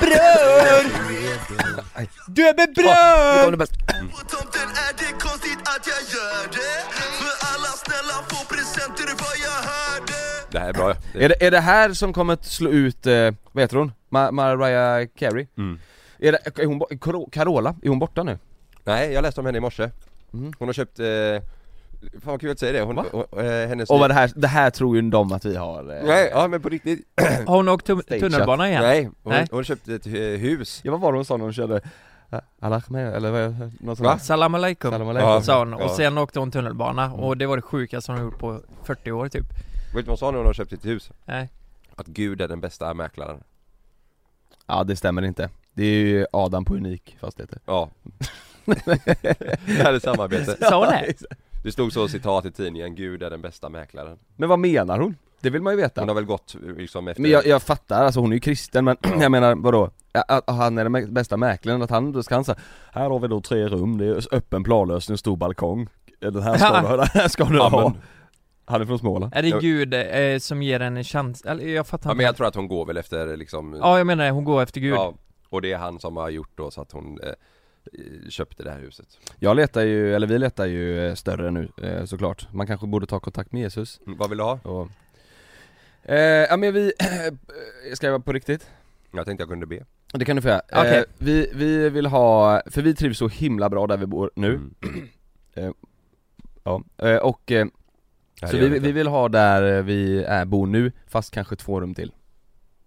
Bror! Du är med bror! På tomten är det konstigt att jag gör det För alla snälla får presenter vad jag hörde Det här är bra Är det, är det här som kommer att slå ut, eh, vad heter hon? Ma- Mariah Carey? Mm. Är, det, är hon, Carola, är hon borta nu? Nej, jag läste om henne i morse Mm. Hon har köpt, eh, fan vad kul att säga det, hon, Va? hon, eh, hennes Och vad det här, det här tror ju de att vi har eh, Nej, ja men på riktigt Har hon åkt tunnelbana igen? Nej, hon, Nej. hon köpte ett eh, hus Ja vad var det hon sa när hon körde? eh, Allah med, eller vad, något sånt Va? Salam aleikum, Salam aleikum. Ja. sa hon, och Ja. sen åkte hon tunnelbana och det var det sjukaste hon gjort på 40 år typ Vet du vad hon sa när hon har köpt ett hus? Nej Att Gud är den bästa mäklaren Ja det stämmer inte Det är ju Adam på Unik Fastigheter Ja Det här är samarbete Sa hon det? Det stod så citat i tidningen, Gud är den bästa mäklaren. Men vad menar hon? Det vill man ju veta. Hon har väl gått liksom efter Men jag, jag fattar, alltså hon är ju kristen men jag menar vadå? Att att han är den bästa mäklaren, att han då ska han säga Här har vi då tre rum, det är öppen planlösning, en stor balkong. Den här ska du, den här ska du Ja, ha. men- Han är från Småland. Är det Gud eh, som ger henne en chans? Eller jag fattar Ja inte. men jag tror att hon går väl efter liksom Ja jag menar det, hon går efter Gud. Ja, och det är han som har gjort då så att hon eh, köpte det här huset Jag letar ju, eller vi letar ju eh, större nu eh, såklart Man kanske borde ta kontakt med Jesus mm, Vad vill du ha? och eh, Ja men vi, ska jag vara på riktigt? Jag tänkte jag kunde be Det kan du få göra. Okej. Eh, vi, vi vill ha, för vi trivs så himla bra där vi bor nu Mm. Ja, eh, och eh, Nej, så vi, vi vill ha där vi är, bor nu, fast kanske två rum till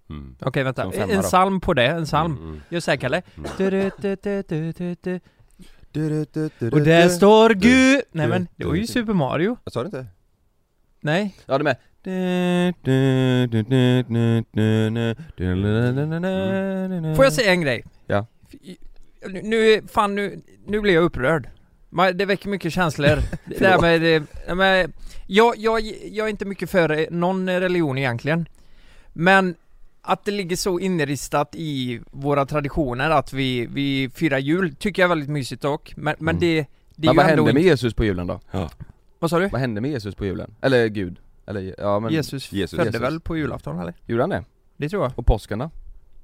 mm. Okej vänta, en psalm på det, en psalm Mm, mm. Gör såhär Kalle. Och där står Gud! Nej men, det var ju Super Mario Jag sa det inte? Nej Ja det med Får jag säga en grej? Ja. Nu, fan nu, nu blir jag upprörd Det väcker mycket känslor Det där med, men, jag, jag, jag är inte mycket för någon religion egentligen Men att det ligger så inristat i våra traditioner att vi, vi firar jul tycker jag är väldigt mysigt dock Men, men Mm. det, det Men vad hände med inte- Jesus på julen då? Vad sa du? Vad hände med Jesus på julen? Eller Gud? Eller ja men, Jesus, Jesus. födde Jesus. väl på julafton eller? gjorde han det? Det tror jag Och påsken då?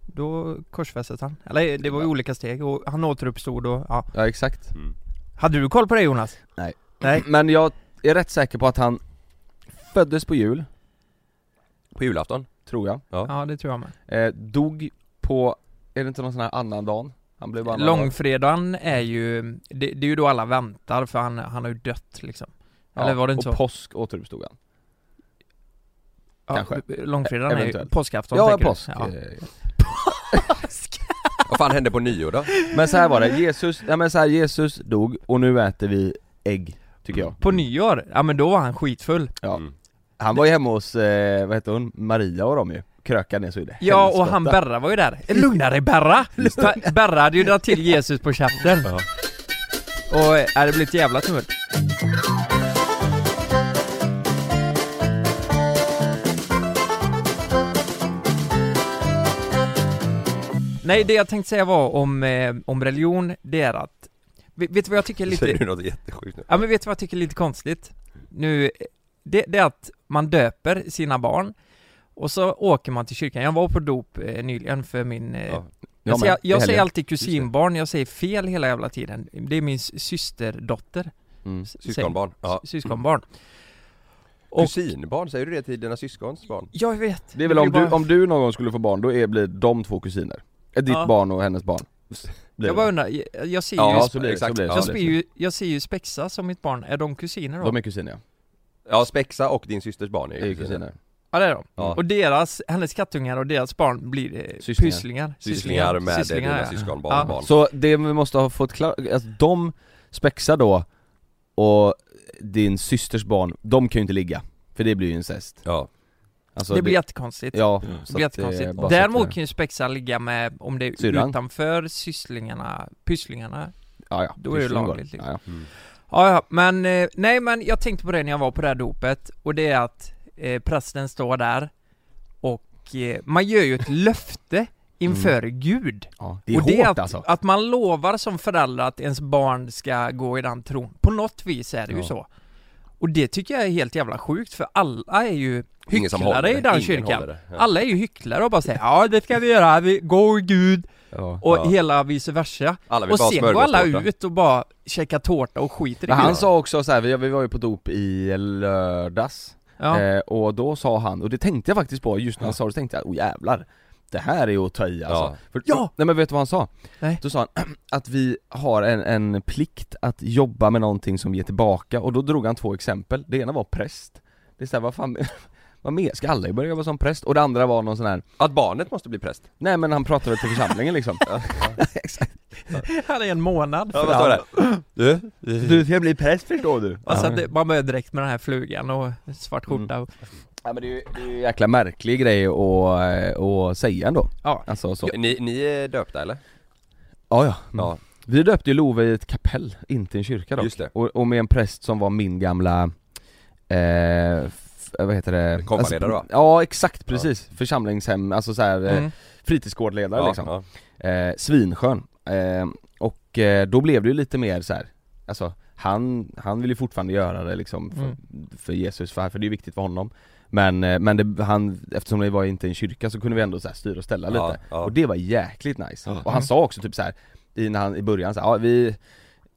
Då korsfästes han. Eller det var ju olika steg och han återuppstod och ja. Ja exakt Mm. Hade du koll på det Jonas? Nej. Nej. Men jag är rätt säker på att han föddes på jul, På julafton? Tror jag Ja det tror jag med. eh, Dog på, är det inte någon sån här annan dag? Han blev bara Långfredagen är ju, det, det är ju då alla väntar för han, han har ju dött liksom. Eller var det inte och så? påsk återuppstod han Ja, kanske. Långfredagen är ju Eventuellt. påskafton Ja, tänker du? påsk Ja. eh, Vad fan hände på nyår då? Men så här var det, Jesus, ja men så här, Jesus dog och nu äter vi ägg, tycker jag På nyår, ja men då var han skitfull. Ja. Mm. Han var ju hemma hos, eh, vad heter hon, Maria och dem ju, krökade ner så i det Ja och helskotta. han Berra var ju där. Lugna dig Berra! Berra hade ju dragit till Jesus på käften. Ja. Och äh, det blev ett jävla tumult. Nej, det jag tänkte säga var om, eh, om religion, det är att Vet du vad jag tycker är Säger lite... du något jättesjukt nu? Ja men vet du vad jag tycker är lite konstigt? Nu, det, det är att man döper sina barn Och så åker man till kyrkan, jag var på dop eh, nyligen för min eh, Ja. Jag, Jag säger, jag säger alltid kusinbarn, jag säger fel hela jävla tiden Det är min systerdotter mm. Syskonbarn? Ja. Syskonbarn Och, Kusinbarn, säger du det till dina syskons barn? jag vet Det är väl om blir du, bara- om du någon gång skulle få barn, då är, blir de två kusiner Ditt Ja. barn och hennes barn Blir Jag det. bara undrar, jag, jag ser ju Ja, Ja, så blir det, så blir det, Ja, jag, så ser blir det. ju, jag ser ju Spexa som mitt barn, är de kusiner då? De är kusiner ja, Ja, Spexa och din systers barn är ju kusiner Ja det är de. Ja. Och deras, hennes kattungar och deras barn blir eh, Sysslingar. pysslingar Sysslingar med Sysslingar, dina ja. syskonbarn Ja. barn Så det vi måste ha fått klart, alltså de Spexa då och din systers barn, de kan ju inte ligga För det blir ju incest Ja, Alltså, det blir jättekonstigt. Ja, Det blir att det är jättekonstigt. att Däremot det- kan ju Spexa ligga med, om det är Syrran. utanför sysslingarna, pysslingarna Ja, ja. Då är det lagligt, liksom. Ja, ja. Ja, ja, men eh, nej men jag tänkte på det när jag var på det här dopet och det är att eh, prästen står där och eh, man gör ju ett löfte inför Gud. Ja, det är och det är hårt att, alltså. att man lovar som förälder att ens barn ska gå i den tron. På något vis är det ju Ja. så. Och det tycker jag är helt jävla sjukt för alla är ju hycklare i den Ingen kyrkan. Ja. Alla är ju hycklare och bara säger ja det ska vi göra, vi, gå Gud Ja. och Ja. hela vice versa. Alla Och sen går alla ut och bara käkar tårta och skiter i Men han sa också så här, vi, vi var ju på dop i lördags Ja. eh, Och då sa han, och det tänkte jag faktiskt på, just när han sa det så tänkte jag, oh jävlar Det här är ju att ta i alltså Ja. För, Ja! Nej men vet du vad han sa? Nej. Då sa han att vi har en, en plikt att jobba med någonting som ger tillbaka och då drog han två exempel, det ena var präst Det är såhär, vad fan, vad mer? Ska alla börja jobba som präst? Och det andra var någon sån här Att barnet måste bli präst. Nej men han pratade till församlingen liksom Exakt Han är en månad Ja, för vad står det? Du? Du ska bli präst förstår du Alltså det, man börjar direkt med den här flugan och svart Mm. skjorta och, Ja men det är ju det är ju en jäkla märklig grej att, att säga ändå Ja. Alltså så Ni, ni är döpta eller? Ja ja, Ja. Vi döpte ju Love i ett kapell, inte i en kyrka dock Just det. Och, och med en präst som var min gamla eh, vad heter det? Konfaledare, va? Ja exakt, precis, församlingshem, alltså så här, eh, mm. fritidsgårdledare Ja, liksom ja. eh, Svinskön eh, Och eh, då blev det ju lite mer så här. Alltså han, han vill ju fortfarande göra det liksom för, Mm. för Jesus, för, för det är viktigt för honom Men, eh, men det, han, eftersom det var inte en kyrka så kunde vi ändå så här styra och ställa Ja, lite ja. Och det var jäkligt nice, Ja. och han sa också typ så här i, när han, i början så här, ja vi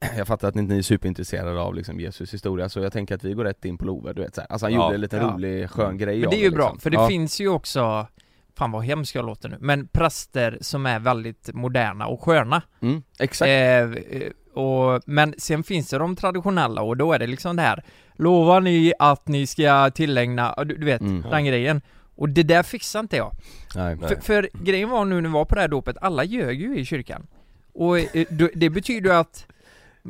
jag fattar att ni inte är superintresserade av liksom Jesus historia så jag tänker att vi går rätt in på Love, du vet så här. Alltså han Ja. gjorde en liten Ja. rolig skön grej Men det är ju bra, liksom. för det ja. finns ju också Fan vad hemskt jag låter nu, men präster som är väldigt moderna och sköna mm, Exakt, eh, och, Men sen finns det de traditionella och då är det liksom det här Lovar ni att ni ska tillägna, du, du vet, Mm. den grejen Och det där fixar inte jag nej. Nej. För, för grejen var nu när vi var på det här dopet, alla ljög ju i kyrkan Och eh, då- det betyder ju att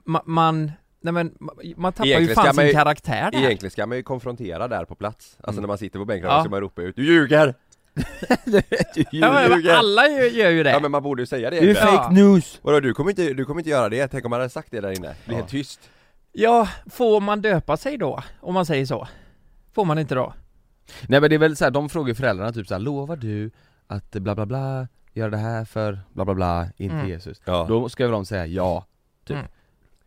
ma, man, nej men, ma- man tappar ju Egentligen fan ska man sin ju- karaktär där Egentligen ska man ju konfrontera där på plats, alltså Mm. när man sitter på bänken Ja. så ska man ropa ut 'Du ljuger!' Ja men ljuger. alla gör, ju det Ja men man borde ju säga det Det är. Ja. fake news! Vadå du kommer inte, du kommer inte göra det, tänk om man hade sagt det där inne, bli Ja. helt tyst Ja, får man döpa sig då? Om man säger så? Får man inte då? Nej men det är väl så här, de frågar ju föräldrarna typ såhär, lovar du att bla bla bla, göra det här för bla bla bla, inte Mm. Jesus? Ja, Då ska väl de säga ja, typ Mm.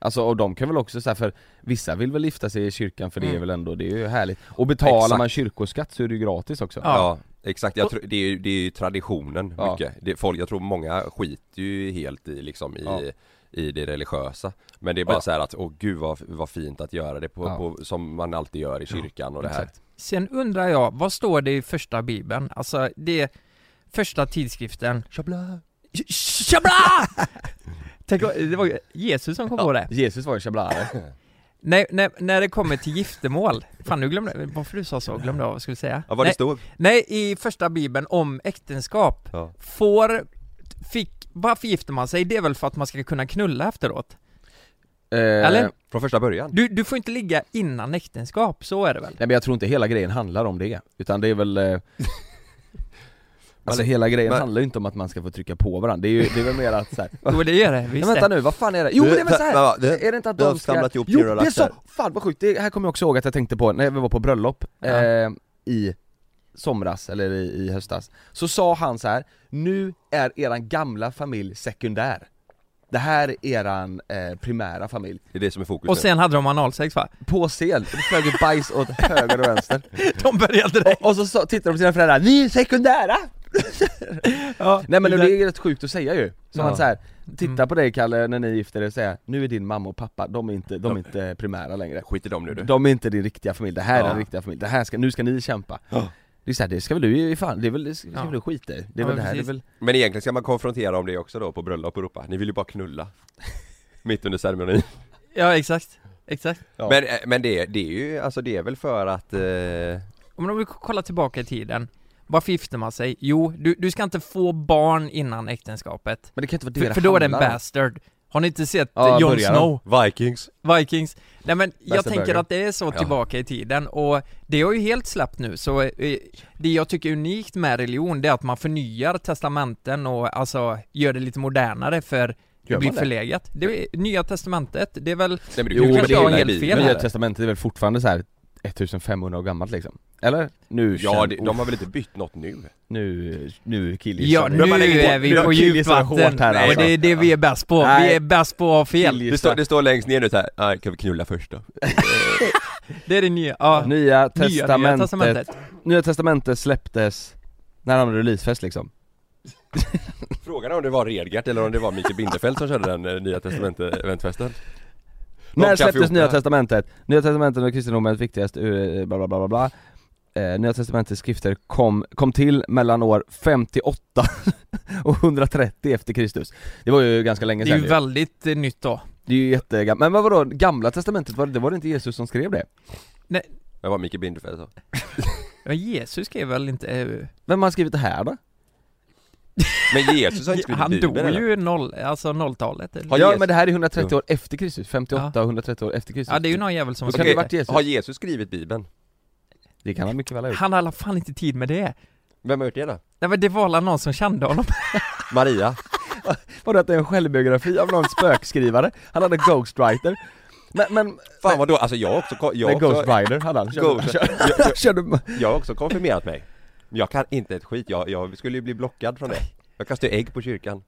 Alltså och de kan väl också säga för vissa vill väl gifta sig i kyrkan för det är Mm. väl ändå, det är ju härligt Och betalar Exakt. man kyrkoskatt så är det ju gratis också Ja. ja. exakt, jag tror, det, är ju, det är ju traditionen Ja. mycket det, folk, Jag tror många skiter ju helt i liksom i, Ja. i det religiösa Men det är bara Ja. så här att, åh gud vad, vad fint att göra det på, Ja. på, som man alltid gör i kyrkan och det här Exakt. Sen undrar jag, vad står det i första bibeln? Alltså, det första tidskriften Chabla. Tjabla! Tänk, det var ju Jesus som kom på det Jesus var ju chablare Nej, när, när det kommer till giftermål Fan nu glömde varför du sa så, glömde jag vad jag skulle säga Ja vad det stod? nej, i första bibeln om äktenskap Ja. Får, fick, varför gifter man sig? Det är väl för att man ska kunna knulla efteråt? eh, Eller? Från första början? Du, du får inte ligga innan äktenskap, så är det väl? Nej men jag tror inte hela grejen handlar om det, utan det är väl eh, Alltså hela grejen men- handlar ju inte om att man ska få trycka på varandra, det är ju, det är väl mer att så här, Jo det gör det, Men visst vänta det. nu, vad fan är det? Jo det är väl så här. va- det- är det inte att du har de ska... ihop Jo det är så! Fan vad sjukt, det här kommer jag också ihåg att jag tänkte på när vi var på bröllop Ja. eh, i somras, eller i, i höstas Så sa han så här: nu är eran gamla familj sekundär Det här är eran eh, primära familj Det är det som är fokus Och nu. sen hade de analsex va? På scen, det flög bajs åt höger och vänster De började direkt Och, och så sa- tittade de på sina föräldrar, ni är sekundära! Ja, Nej men det- det är rätt sjukt att säga ju, som Ja. att så här, titta Mm. på dig Kalle när ni gifter er och säga nu är din mamma och pappa, de är inte, de är De- inte primära längre Skit i dem nu du De är inte din riktiga familj, det här är Ja. den riktiga familj, det här ska, nu ska ni kämpa Ja. Det är så här, det ska väl du fan, det är väl, det ska Ja. väl du skita i? Det är väl men det här, det är väl Men egentligen ska man konfrontera om det också då på bröllop och ropa Ni vill ju bara knulla Mitt under ceremonin Ja exakt, exakt. Men, eh, men det, det är ju, alltså det är väl för att eh, Om vi kollar tillbaka i tiden Varför gifter man sig? Jo, du, du ska inte få barn innan äktenskapet Men det kan inte vara det För, det för då är det en handlar om. bastard Har ni inte sett Ja, Jon börjar Snow? Vikings Vikings? Nej men jag Bästa tänker burger. att det är så Ja. tillbaka i tiden och det har ju helt släppt nu så eh, det jag tycker är unikt med religion det är att man förnyar testamenten och alltså gör det lite modernare för det Gör blir man det? förlegat. Det är, nya testamentet, det är väl Nej men du Jo, kan ju men kanske inte jag har helt fel Nya testamentet är väl fortfarande så här 1500 år gammalt liksom? Eller? Nu Ja, känn- det, de har väl inte bytt något nu? Nu, nu killgissar Ja, nu man lägger är vi nu på killgissar vi djupvatten hårt här, och alltså. det är det vi är bäst på. Vi Nej. är bäst på att ha fel. Det står, det står längst ner nu såhär, ah, kan vi knulla först då? Det är det nya, ja. Nya Nya, nya testamentet. Nya testamentet släpptes när han hade releasefest liksom Frågan är om det var Redgert eller om det var Mikael Bindefeld som körde den eh, Nya Testamentet-eventfesten När släpptes. Nya Testamentet? Nya Testamentet var kristendomens viktigaste, uh, bla bla bla bla bla eh, Nya Testamentets skrifter kom, kom till mellan år 58 och 130 efter Kristus Det var ju ganska länge Det är sedan ju väldigt eh, nytt då. Det är ju jättegammalt, men vad vadå, gamla testamentet, var det, var det inte Jesus som skrev det? Det var Mikael Bindefeld så Men Jesus skrev väl inte... eh, Vem har skrivit det här då? Men Jesus har inte skrivit Han Bibeln dog eller? ju noll, alltså nolltalet eller? Har ja Jesus- men det här är 130 Jo. år efter Kristus, 58 och 130 år efter Kristus Ja det är ju någon jävel som har Då det skrivit varit det. Jesus Har Jesus skrivit Bibeln? Det kan han mycket väl ha gjort Han har i alla fall inte tid med det. Vem har gjort det då? Nej men det var alla någon som kände honom. Maria? Vadå att det är en självbiografi av någon spökskrivare? Han hade Ghostwriter Men, men, Fan vadå, alltså jag också, jag också, Ghost Rider hade han, körde, Ghost- körde, körde, jag har också konfirmerat mig Jag kan inte ett skit, jag, jag skulle ju bli blockad från det Jag kastade ägg på kyrkan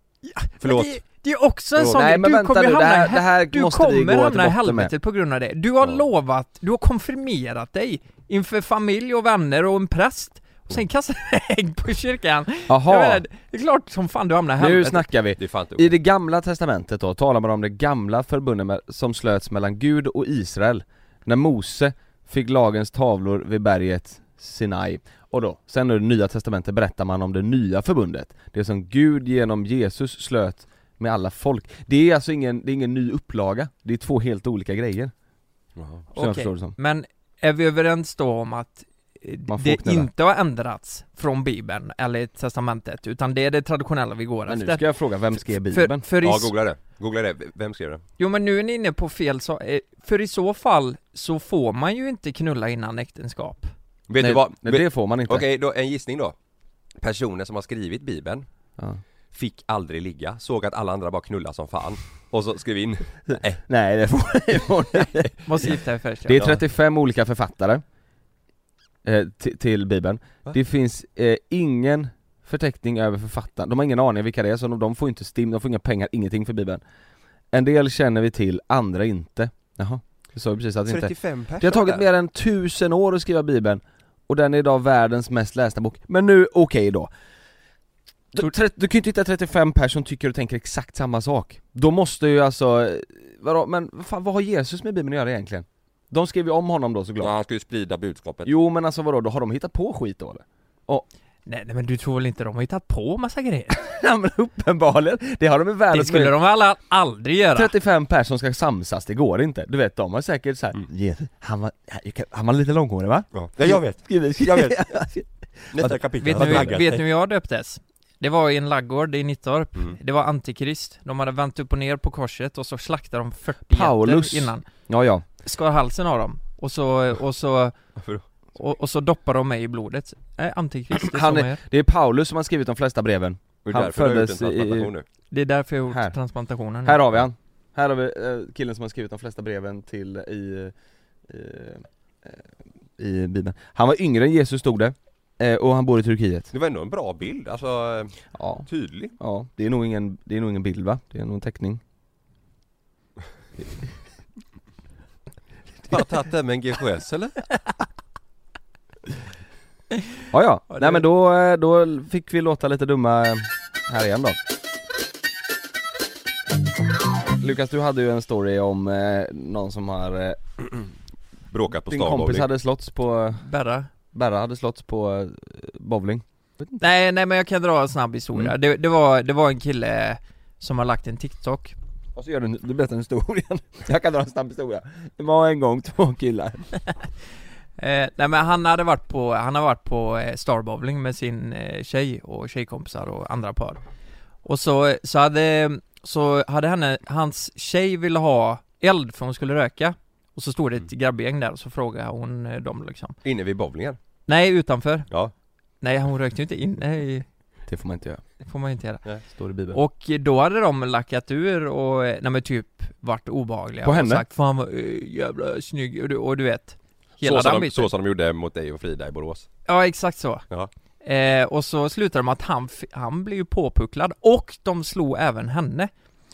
Förlåt Men Det, det är också en Förlåt. sån Nej, grej, men du vänta kommer nu, det hamna här- i, det här du måste vi kommer gå hamna i med. helvetet på grund av det. Du har Ja. lovat, du har konfirmerat dig inför familj och vänner och en präst. Och sen kastar du ägg på kyrkan. Jag Jaha, menar, det är klart som fan du hamnar i nu helvetet. snackar vi. Det I det gamla testamentet då talar man om det gamla förbundet med, som slöts mellan Gud och Israel. När Mose fick lagens tavlor vid berget Sinai. Och då, sen i det nya testamentet berättar man om det nya förbundet. Det som Gud genom Jesus slöt med alla folk. Det är alltså ingen, det är ingen ny upplaga. Det är två helt olika grejer. Jag Okej, som. Men är vi överens då om att eh, det inte har ändrats från bibeln eller testamentet utan det är det traditionella vi går Men nu efter? ska jag fråga, vem skrev För, bibeln? för i, Ja, googla det, googla det, vem skrev det? jo men nu är ni inne på fel så, eh, för i så fall så får man ju inte knulla innan äktenskap Vet nej, du vad? nej, det får man inte Okej, då en gissning då Personen som har skrivit bibeln ja. Fick aldrig ligga, såg att alla andra bara knulla som fan. Och så skrev in Nej. Det får, det får Måste gifta dig först Det är ja. 35 olika författare eh, till, bibeln. Va? Det finns eh, ingen förteckning över författaren, de har ingen aning vilka det är så de, de får inte stim, de får inga pengar, ingenting för bibeln. En del känner vi till, andra inte. Jaha, du sa ju precis att det inte 35 personer. Det har tagit mer än tusen år att skriva bibeln Och den är idag världens mest lästa bok. Men nu, okej då du, du kan ju inte hitta 35 personer som tycker och tänker exakt samma sak Då måste ju alltså, eh, vadå, men fan, vad har Jesus med bibeln att göra egentligen? De skrev ju om honom då såklart Ja, han ska ju sprida budskapet Jo men alltså vadå, då har de hittat på skit då eller? Nej, nej men du tror väl inte de har hittat på massa grejer? Ja men uppenbarligen, det har de i Det skulle de alla aldrig göra 35 personer som ska samsas, det går inte. Du vet, de har säkert såhär, Mm. Han var, han var lite långhårig va? Ja, ja jag vet, jag vet Nästa kapitel Vet ni hur jag döptes? Det var i en laggård i Nittorp. Mm. Det var antikrist, de hade vänt upp och ner på korset och så slaktade de 40 Paulus. innan. Ja ja, Skar halsen av dem och så, och så, och, och så doppade de mig i blodet. Nej, antikrist, det är Han är- det är Paulus som har skrivit de flesta breven. Och det är Han därför du har gjort en föddes i- transplantation nu. Det är därför jag har Här. gjort transplantationen Här har vi han. Här har vi eh, killen som har skrivit de flesta breven till i, i, eh, i bibeln. Han var yngre än Jesus stod det, eh, och han bor i Turkiet. Det var ändå en bra bild, alltså Ja, tydlig. Ja, det är nog ingen, det är nog ingen bild va? Det är nog en teckning. Bara tagit det med en GHS eller? Ja ja, Ja, det- nej men då, eh, då fick vi låta lite dumma här igen då. Lukas du hade ju en story om eh, någon som har, eh, Bråkat på din stan kompis bowling. hade slåtts på, Berra Berra hade slåtts på eh, bowling. Nej, nej men jag kan dra en snabb historia. Mm. Det, det, var, det var en kille som har lagt en TikTok. Och så gör du, du berättar en historia Jag kan dra en snabb historia. Det var en gång två killar. Eh, Nej men han hade varit på, han har varit på eh, Starbowling med sin eh, tjej och tjejkompisar och andra par. Och så, så hade, Så hade henne, hans tjej ville ha eld för hon skulle röka Och så stod det ett grabbgäng där och så frågade hon eh, dem liksom. Inne vid bowlingen? Nej utanför. Ja. Nej hon rökte ju inte inne i, Det får man inte göra, det får man inte göra. Står i bibeln. Och då hade de lackat ur och, eh, nej men typ varit obehagliga På och henne? sagt 'Fan vad eh, jävla snygg' och du, och du vet Hela Så den de, biten så som de gjorde mot dig och Frida i Borås. Ja exakt så. Ja. eh, Och så slutar de med att han, han blir ju påpucklad och de slog även henne.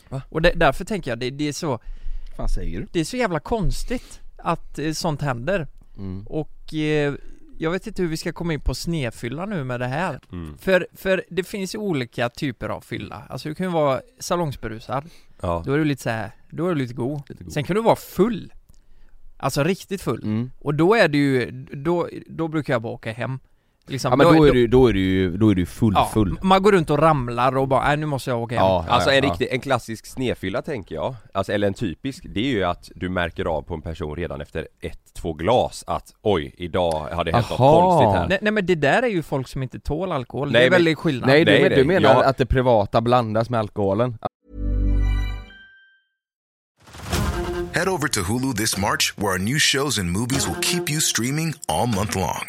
Va? Och det, därför tänker jag, det, det är så, fan säger du? det är så jävla konstigt att eh, sånt händer Mm. Och eh, jag vet inte hur vi ska komma in på snefylla nu med det här mm. för, för det finns ju olika typer av fylla, alltså du kan ju vara salongsberusad Ja, Då är du lite så här, då är du lite god Lite god. Sen kan du vara full Alltså riktigt full Mm. Och då är det ju, då, då brukar jag bara åka hem liksom, Ja men då är du, då är du då är du full ja, full. Man går runt och ramlar och bara, nej nu måste jag åka hem. Ja, Alltså en, ja. riktig, en klassisk snefylla tänker jag, alltså, eller en typisk, det är ju att du märker av på en person redan efter ett, två glas att oj, idag har det hänt något konstigt här. Nej, nej men det där är ju folk som inte tål alkohol, Nej, det är väldigt skillnad. Nej du, Nej, men, du menar jag- att det privata blandas med alkoholen? Head over to Hulu this March, where our new shows and movies will keep you streaming all month long.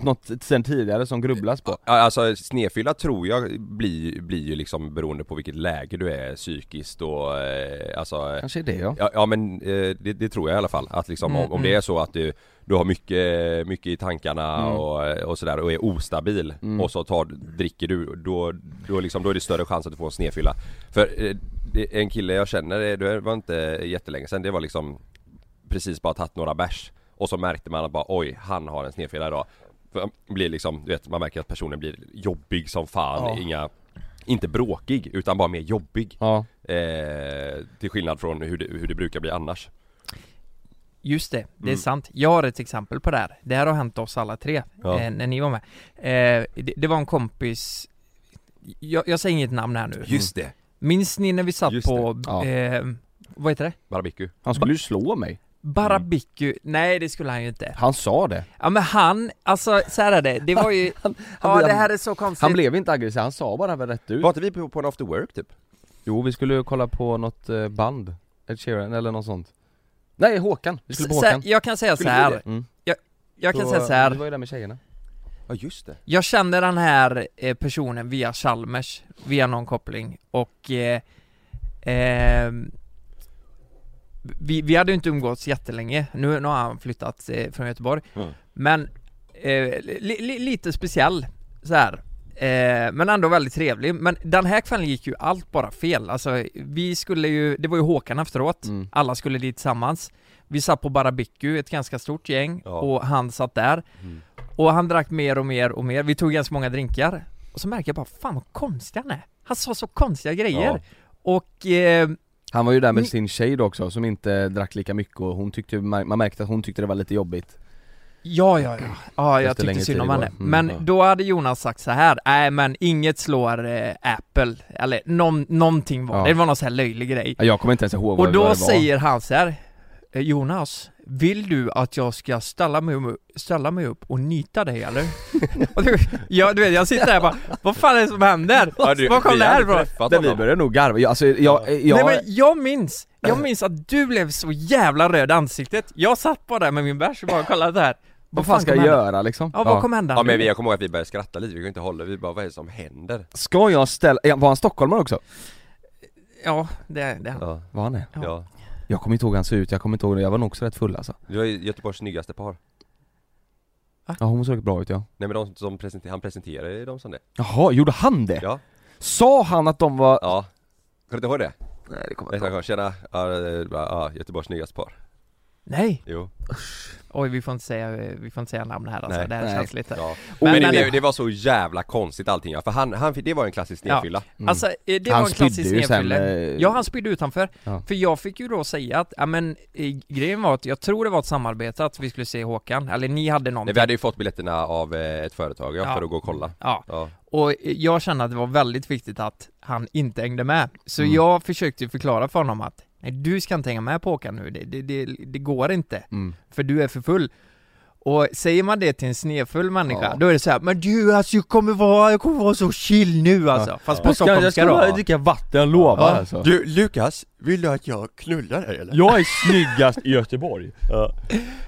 Något sen tidigare som grubblas på? Alltså snefylla tror jag blir, blir ju liksom beroende på vilket läge du är psykiskt och eh, alltså Kanske är det ja Ja, ja men eh, det, det tror jag i alla fall att liksom Mm, om, om det är så att du, du har mycket, mycket i tankarna Mm. och, och sådär och är ostabil Mm. och så tar, dricker du då, då, liksom, då är det större chans att du får en snefylla För eh, det, en kille jag känner, eh, det var inte jättelänge sedan, det var liksom precis bara tagit några bärs och så märkte man att bara oj, han har en snedfylla idag blir liksom, du vet, man märker att personen blir jobbig som fan, Ja. inga Inte bråkig, utan bara mer jobbig Ja, eh, Till skillnad från hur det, hur det brukar bli annars Just det, det är Mm. sant. Jag har ett exempel på det här. Det här har hänt oss alla tre, Ja. eh, när ni var med. Eh, det, det var en kompis, jag, jag säger inget namn här nu. Just det, Minns ni när vi satt Just på, Ja. eh, vad heter det? barbecue han skulle ju slå mig Barabiku, nej det skulle han ju inte. Han sa det Ja men han, alltså så här är det, det var ju, ja han- det här är så konstigt. Han blev inte aggressiv, han sa bara rätt ut Var inte vi på, på en after work typ? Jo vi skulle ju kolla på något eh, band Ed Sheeran eller något sånt Nej Håkan, vi skulle på Så Håkan jag kan säga så Skulle här. vi det? mm. jag kan Då- säga så Vi här. var ju där med tjejerna Ja just det Jag känner den här eh, personen via Chalmers, via någon koppling och eh, ehm, vi, vi hade ju inte umgåtts jättelänge, nu, nu har han flyttat eh, från Göteborg Mm. Men eh, li, li, lite speciell så här. Eh, men ändå väldigt trevlig, men den här kvällen gick ju allt bara fel, alltså vi skulle ju, det var ju Håkan efteråt, Mm. alla skulle dit tillsammans Vi satt på Barabiku, ett ganska stort gäng, Ja. och han satt där Mm. och han drack mer och mer och mer, vi tog ganska många drinkar Och så märker jag bara, fan vad konstig han är Han sa så konstiga grejer Ja. Och, eh, Han var ju där med Mm. sin tjej då också som inte drack lika mycket och hon tyckte, man märkte att hon tyckte det var lite jobbigt. Ja ja ja, ja jag tyckte synd om henne. Mm, Men ja. då hade Jonas sagt så här, nej men inget slår eh, Apple, eller någon, någonting var Ja. det, var någon sån här löjlig grej. Ja, Jag kommer inte ens ihåg vad, Och då det var. säger han så här "Eh, Jonas, vill du att jag ska ställa mig, upp- ställa mig upp och nyta dig eller? och du, jag, du vet, jag sitter där och bara, vad fan är det som händer? Ja, du, Var kom det här ifrån? Det vi började nog garva, jag, alltså jag, jag, Nej men jag minns, jag minns att du blev så jävla röd i ansiktet Jag satt bara där med min bärs och bara kollade där vad fan ska jag göra liksom? Ja vad kommer hända Ja men vi, jag kommer ihåg att vi började skratta lite, vi kunde inte hålla vi bara vad är det som händer? Ska jag ställa, ja, var han stockholmare också? Ja, det, är- det är han. Ja, Var han det? Ja. Ja. Jag kommer inte ihåg hur han såg ut, jag kommer inte ihåg det, jag var nog också rätt full alltså Du var ju Göteborgs snyggaste par Ja hon såg bra ut ja Nej men de som presenter, han presenterade ju dem som det Jaha, gjorde han det? Ja, Sa han att de var... ja Kommer du inte ihåg det? Nej det kommer Jag sa, tjena, ja, ja, Göteborgs snyggaste par Nej! Jo. Oj vi får inte säga, vi får inte säga namn här alltså, Nej. det här Nej. känns lite Ja. Men- Men, men det, det- var så jävla konstigt allting ja. för han, han, det var en klassisk Ja. snedfylla Alltså eh, det Han var en klassisk ju sen, Ja han spydde utanför Ja. För jag fick ju då säga att, ja men eh, grejen var att jag tror det var ett samarbete att vi skulle se Håkan, eller ni hade Nej, någonting vi hade ju fått biljetterna av eh, ett företag ja, Ja. för att gå och kolla Ja, Ja, och jag kände att det var väldigt viktigt att han inte hängde med Så Mm. jag försökte förklara för honom att Nej du ska inte hänga med på Håkan nu, det, det, det, det går inte. Mm. För du är för full och säger man det till en snedfull människa, Ja. då är det så här, Men du alltså jag kommer vara, jag kommer vara så chill nu alltså Fast på Jag ska, jag stockholmska ska då bara dricka vatten, jag lovar Ja. alltså. Du Lukas, vill du att jag knullar dig eller? Jag är snyggast i Göteborg.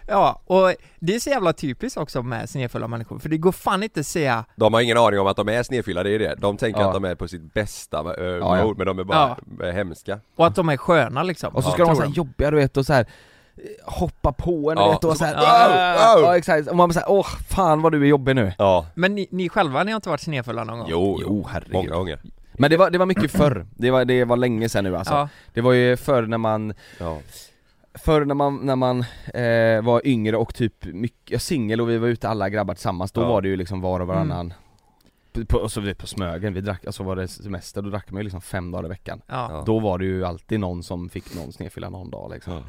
Ja, och det är så jävla typiskt också med snedfulla människor, för det går fan inte att säga De har ingen aning om att de är snedfyllda, det är det. De tänker Ja. att de är på sitt bästa uh, Ja, ja. mode, men de är bara ja. hemska Och att de är sköna liksom Och så Ja, ska de vara såhär jobbiga du vet och så här hoppa på en Ja, vet och så såhär "Au, au." Ja exakt, och man bara såhär åh fan vad du är jobbig nu Ja, Men ni, ni själva, ni har inte varit snedfulla någon gång? jo, Jo, herregud. många gånger Men det var, det var mycket förr, det var, det var länge sedan nu alltså Ja, Det var ju förr när man, Ja, förr när man, när man eh, var yngre och typ mycket, singel och vi var ute alla grabbar tillsammans, då Ja. var det ju liksom var och varannan Mm. på, och så vi på Smögen, vi drack, alltså var det semester, då drack man ju liksom fem dagar i veckan ja. Ja. Då var det ju alltid någon som fick någon snedfylla någon dag liksom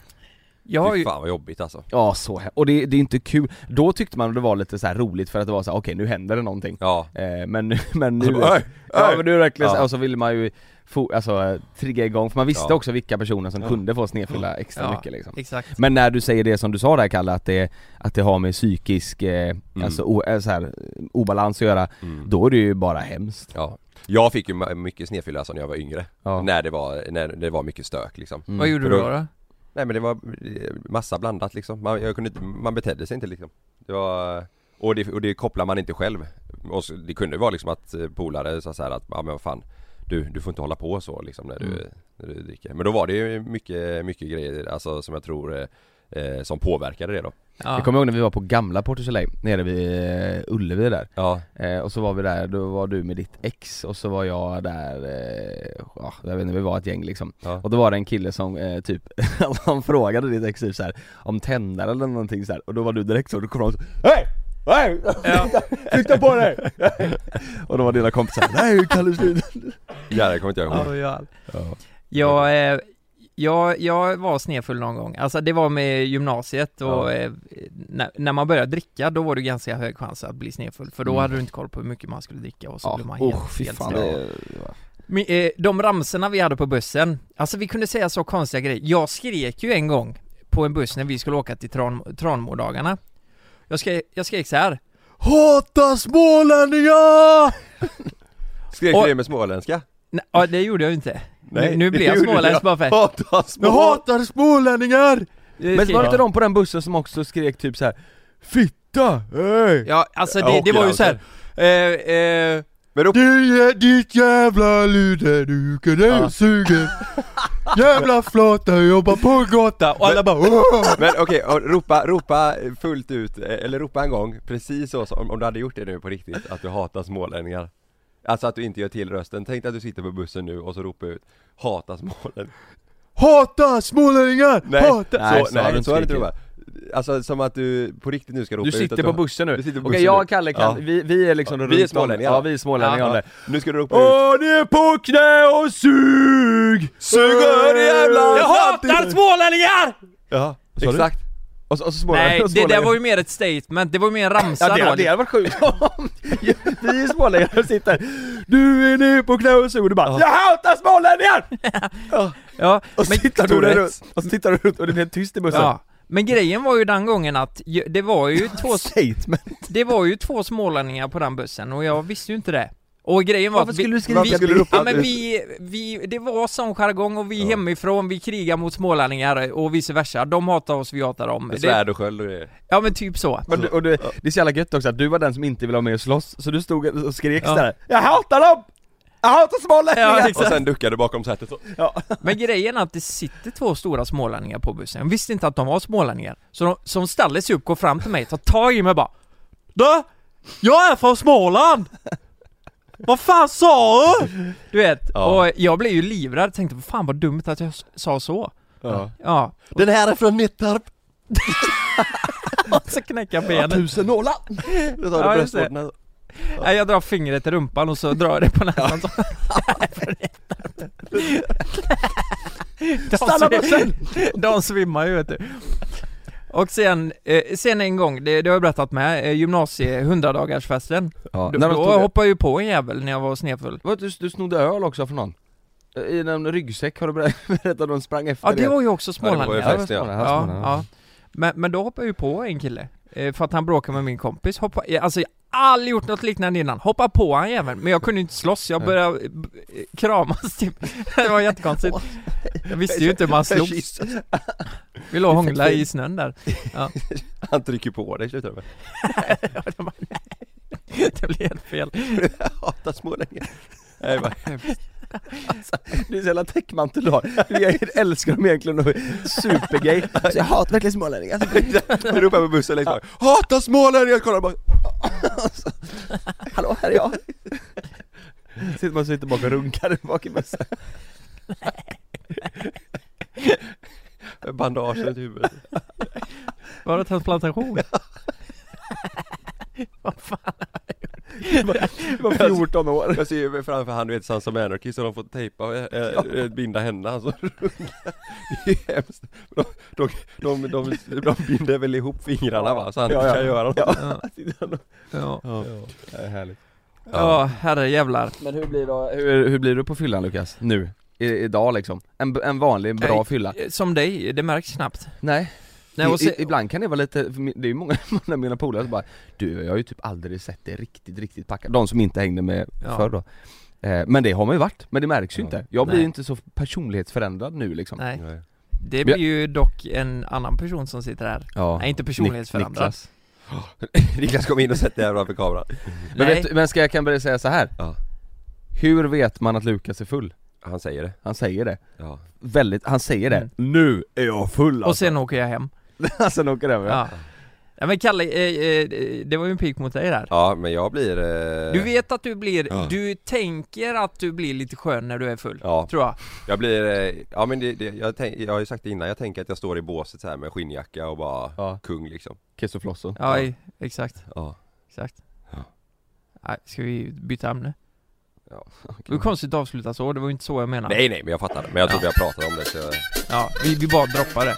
Jag har Fy ju, fan vad jobbigt alltså Ja så och det, det är inte kul, då tyckte man det var lite så här roligt för att det var så här, okej nu händer det någonting Ja, eh, Men, nu- men nu, Alltså, "Oj, ja oj." men nu är det verkligen så, Ja. och så ville man ju få, alltså trigga igång, för man visste Ja. också vilka personer som Ja. kunde få snedfylla extra Ja. mycket liksom exakt Men när du säger det som du sa där Kalle, att det, att det har med psykisk, eh, alltså o, eh, så här, obalans att göra, mm. då är det ju bara hemskt ja Jag fick ju mycket snedfylla alltså när jag var yngre Ja. När det var, när det var mycket stök liksom Mm. Vad gjorde För du då- då? Nej men det var eh, massa blandat liksom, man, jag kunde inte, man betedde sig inte liksom. Det var, och det, och det kopplar man inte själv. Och så, Det kunde vara liksom att eh, polare sa så här att, ja men vad fan du, du får inte hålla på så liksom när du, Mm. när du dricker. Men då var det ju mycket, mycket grejer alltså som jag tror eh, eh, som påverkade det då Ja. Jag kommer ihåg när vi var på gamla Port Soleil, nere vid eh, Ullevi där Ja, eh, Och så var vi där, då var du med ditt ex och så var jag där, eh, ja, jag vet inte, vi var ett gäng liksom ja, Och då var det en kille som eh, typ, han frågade ditt ex typ så här, om tändare eller någonting så här. och då var du direkt så, då kom han så Hej! Hej! Flytta, flytta på dig! och då var dina kompisar Nej Kalle slut! ja det kommer inte jag ihåg Ja, ja. Ja. Jag, eh, jag, jag var snedfull någon gång, alltså det var med gymnasiet och Ja. eh, när, när man började dricka då var det ganska hög chans att bli snedfull för då Mm. hade du inte koll på hur mycket man skulle dricka och så Ja, blev man helt, oh, fy helt fan det, Men, eh, De ramserna vi hade på bussen, alltså vi kunde säga så konstiga grejer. Jag skrek ju en gång på en buss när vi skulle åka till Tran, Tranmodagarna. Jag skrek, jag skrek så här. Hata smålänningar! Skrek du det med småländska? Nej, ja, det gjorde jag inte. Nej, nu, nu blev jag småländsk jag. bara för Hata små... hatar smålänningar! Men var det inte de på den bussen som också skrek typ så här Fitta! Hej! Ja, alltså det, det var ju hockeydanser. så här. Eh, eh, Men då, Du, ditt jävla luderduke, det Ja. suger Jävla flata, jobbar på gata och alla bara Åh! men okej, och ropa, ropa fullt ut, eh, eller ropa en gång, precis så som, om du hade gjort det nu på riktigt, att du hatar smålänningar Alltså att du inte gör till rösten, tänk dig att du sitter på bussen nu och så ropar ut Hata smålänningar Hata smålänningar! Nej, Hata! så, har nej, du så har du inte Alltså som att du på riktigt nu ska ropa Du ut sitter på du- bussen nu? Du sitter på Okej bussen jag nu. och Kalle, kan, Ja. vi, vi är liksom Ja, vi är smålänningar. Ja vi är smålänningar Ja, ja. Nu ska du ropa ut Åh ni är på knä och sug! Suger jävla jag hatar smålänningar! Ja, du? exakt Och så, och så Nej, och det där var ju mer ett statement, det var ju mer en ramsa Ja det, då. det hade varit sjukt. Om vi smålänningar sitter Du är ner på knä och du bara Ja. Jag hatar smålänningar! Ja, Och så men, tittar du runt, och så tittar du runt och det är helt tyst i bussen. Ja. men grejen var ju den gången att det var ju två, Statement. det var ju två smålänningar på den bussen och jag visste ju inte det Och grejen var Varför att vi, skulle du skrika Varför skulle det? du Ja men vi, vi, det var sån jargong och vi Ja. hemifrån, vi krigar mot smålänningar och vice versa. De hatar oss, vi hatar dem. Med Det, svärd och sköld och grejer ja men typ så. Men du, och du, det är så jävla gött också att du var den som inte ville vara med och slåss, så du stod och skrek Ja. sådär Jag hatar dem! Jag hatar smålänningar! Ja, Och sen duckade du bakom sätet så Men grejen är att det sitter två stora smålänningar på bussen. Jag visste inte att de var smålänningar. Så de, som ställer sig upp, går fram till mig, tar tag i mig bara Du! Jag är från Småland! Vad fan sa du? Du vet, Ja. och jag blev ju livrädd, tänkte fan vad dumt att jag sa så. Ja. Ja, Den här är från Nittarp och så knäcka benen. Tusen nålar! Då tar Ja, du bröstvårtorna Nej, jag drar fingret i rumpan och så drar jag det på näsan så. de, Stanna bussen! de svimmar ju vet du. Och sen, eh, sen en gång, det, det har jag berättat med, eh, gymnasie 100-dagarsfesten. Ja, Då, då tog, hoppade jag ju på en jävel när jag var snedfull. Vad, du, du snodde öl också från någon? I en ryggsäck har du berättat att de sprang efter Ja det var ju också Ja, det var smålänningar. fest, ja. Ja, ja. Men, men då hoppade jag ju på en kille, eh, för att han bråkade med min kompis, hoppa, eh, alltså aldrig gjort något liknande innan, hoppa på han jäveln, men jag kunde inte slåss, jag började eh, eh, kramas typ. Det var jättekonstigt. Jag visste ju inte hur man slogs. Vi låg och hånglade i snön där. Han trycker på dig, slutar med? Det. Blev helt fel. Jag hatar smålänningar Nej vad hemskt Det är så jävla täckmantel du har, du jag älskar dem egentligen och är supergay. Så jag hatar verkligen smålänningar. Jag ropar på bussen längst bak Hatar smålänningar! Kolla bara. Hallå, här är jag! Sitter man sitter bak och runkar bak i bussen. Bandage runt huvudet. Var det transplantation? Vad fan Det var 14 år Jag ser ju framför han du vet Sons of Anarchy så de får tejpa, äh, äh, binda händerna han så Det är hemskt de, de, de, de, de binder väl ihop fingrarna va, så han Ja, ja. kan göra något Ja, Ja, ja. det är härligt ja herre jävlar Men hur blir, då, hur, hur blir du på fyllan Lukas? Nu? I, idag liksom? En, en vanlig, bra Nej. fylla? Som dig, det märks knappt Nej Nej, och I, se, i, ibland kan det vara lite, det är ju många av mina polare som bara Du, jag har ju typ aldrig sett det riktigt, riktigt packad De som inte hängde med Ja. förr då eh, Men det har man ju varit, men det märks ju Ja. inte Jag blir ju inte så personlighetsförändrad nu liksom nej. Det blir ju dock en annan person som sitter här ja. Nej inte personlighetsförändrad Niklas. Niklas kom in och sätter dig här framför kameran Men, vet, men ska jag kan börja säga så här. Ja. Hur vet man att Lukas är full? Han säger det Han säger det, Ja väldigt, han säger det Mm. Nu är jag full Och sen åker jag hem Sen åker över. Ja, ja men Kalle, eh, eh, det var ju en pik mot dig där. Ja men jag blir eh, Du vet att du blir, Ja. du tänker att du blir lite skön när du är full, Ja, tror jag. Jag blir, eh, ja men det, det, jag, tänk, jag har ju sagt det innan, jag tänker att jag står i båset så här med skinnjacka och bara Ja. kung liksom. Kiss och Flosso Ja, i- exakt, Ja. Exakt. Ja. Nej, ska vi byta ämne? Ja, Det var konstigt att avsluta så, det var ju inte så jag menade. Nej nej men jag fattar. Det, men jag tror vi har pratat om det så jag, Ja, vi, vi bara droppar det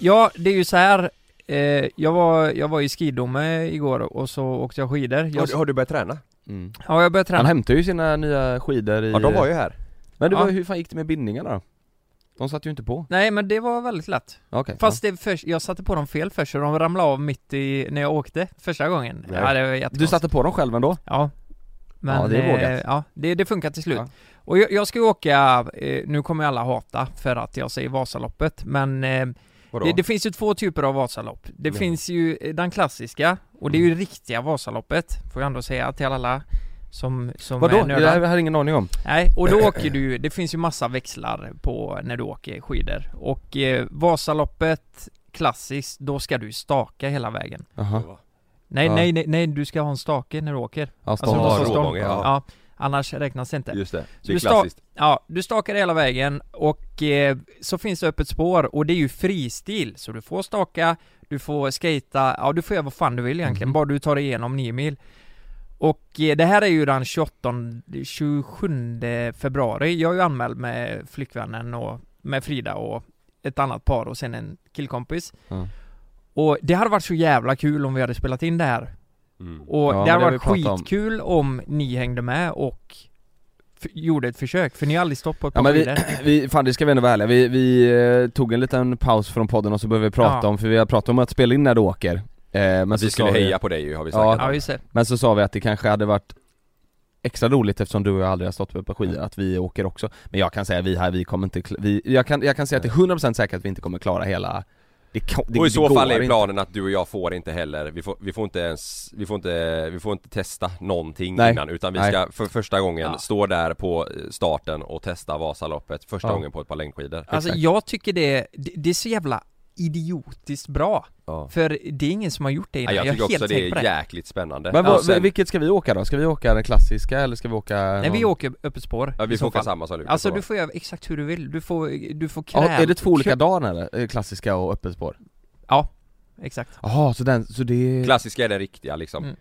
Ja, det är ju så här. Eh, jag, var, jag var i Skidome igår och så åkte jag skidor jag, har, har du börjat träna? mm. Ja, jag började Han träna hämtar ju sina nya skidor i Ja de var ju här Men det var, Ja. hur fan gick det med bindningarna då? De satt ju inte på Nej men det var väldigt lätt Okej Fast det först, jag satte på dem fel först så de ramlade av mitt i, när jag åkte första gången Nej. Ja det var ja. jättekonstigt Du satte på dem själv ändå? Ja men, Ja, det är eh, vågat. Ja, det, det funkar till slut Ja. Och jag, jag ska åka, eh, nu kommer alla hata för att jag säger Vasaloppet men eh, det, det finns ju två typer av Vasalopp Det Ja. finns ju eh, den klassiska och det är ju riktiga Vasaloppet Får jag ändå säga till alla som, som Vadå? är Det här har jag ingen aning om. Nej, och då åker du, det finns ju massa växlar på när du åker skidor. Och eh, Vasaloppet klassiskt, då ska du staka hela vägen. Jaha. Nej, Ja. nej, nej, nej, du ska ha en stake när du åker. Ja, Alltså, Ja, stå- rågång, ja. ja, annars räknas det inte. Just det, Så det är du sta- klassiskt. Ja, du stakar hela vägen och eh, så finns det öppet spår och det är ju fristil. Så du får staka, du får skata, ja du får göra vad fan du vill egentligen, Mhm. bara du tar dig igenom 9 mil Och eh, det här är ju den 28, 27 februari, jag är ju anmäld med flickvännen och med Frida och ett annat par och sen en killkompis Ja. Och det hade varit så jävla kul om vi hade spelat in det här mm. och Ja, det hade varit pratat om. skitkul om ni hängde med och gjorde ett försök, för ni har aldrig stått på ett Ja par men vi, vi, fan det ska vi ändå vara ärliga, vi, vi eh, tog en liten paus från podden och så började vi prata Ja. om, för vi har pratat om att spela in när du åker men Att så vi skulle sa vi- heja på dig ju har vi Ja. snackat Ja om just det, Men så sa vi att det kanske hade varit extra roligt eftersom du och jag aldrig har stått på ett par skidor, att vi åker också Men jag kan säga vi här, vi kommer inte, kl- vi, jag, kan, jag kan säga att det är 100% säkert att vi inte kommer klara hela Det, det, Och i så fall är inte. planen att du och jag får inte heller, vi får, vi får inte ens, vi får inte, vi får inte testa någonting Nej. innan utan vi Nej. ska för första gången Ja. stå där på eh, starten och testa Vasaloppet första Ja. gången på ett par längdskidor alltså Exakt. jag tycker det, det, det är så jävla idiotiskt bra. Ja. För det är ingen som har gjort det innan, Ja, jag jag, tycker är också det är det. jäkligt spännande Men Ja, vad, sen- vilket ska vi åka då? Ska vi åka den klassiska eller ska vi åka Nej vi åker öppet spår Ja vi får åka fall. samma som Lukas Alltså du får göra exakt hur du vill, du får, du får Ja, kräva är det två olika dagar eller? Klassiska och öppet spår? Ja, exakt Jaha, så den, så det... Klassiska är den riktiga liksom Mm.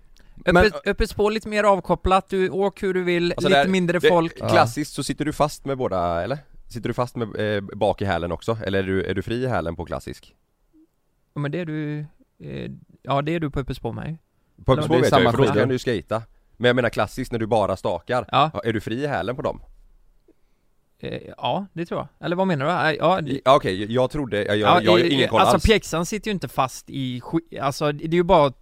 Men- Öppet, öppet spår lite mer avkopplat, du åk hur du vill, Alltså lite där- mindre det- folk Ja. Klassiskt så sitter du fast med båda, eller? Sitter du fast med eh, bak i hälen också? Eller är du, är du fri i hälen på klassisk? Ja men det är du, eh, ja det är du på öppet spår med På Öppet är vet jag för då kan du ju skata Men jag menar klassiskt när du bara stakar, Ja, är du fri i hälen på dem? eh, ja det tror jag. Eller vad menar du? Eh, Ja, det- Ja, Okej, jag trodde, jag, jag, ja, jag i- ingen koll Alltså alls pjäxan sitter ju inte fast i alltså det är ju bara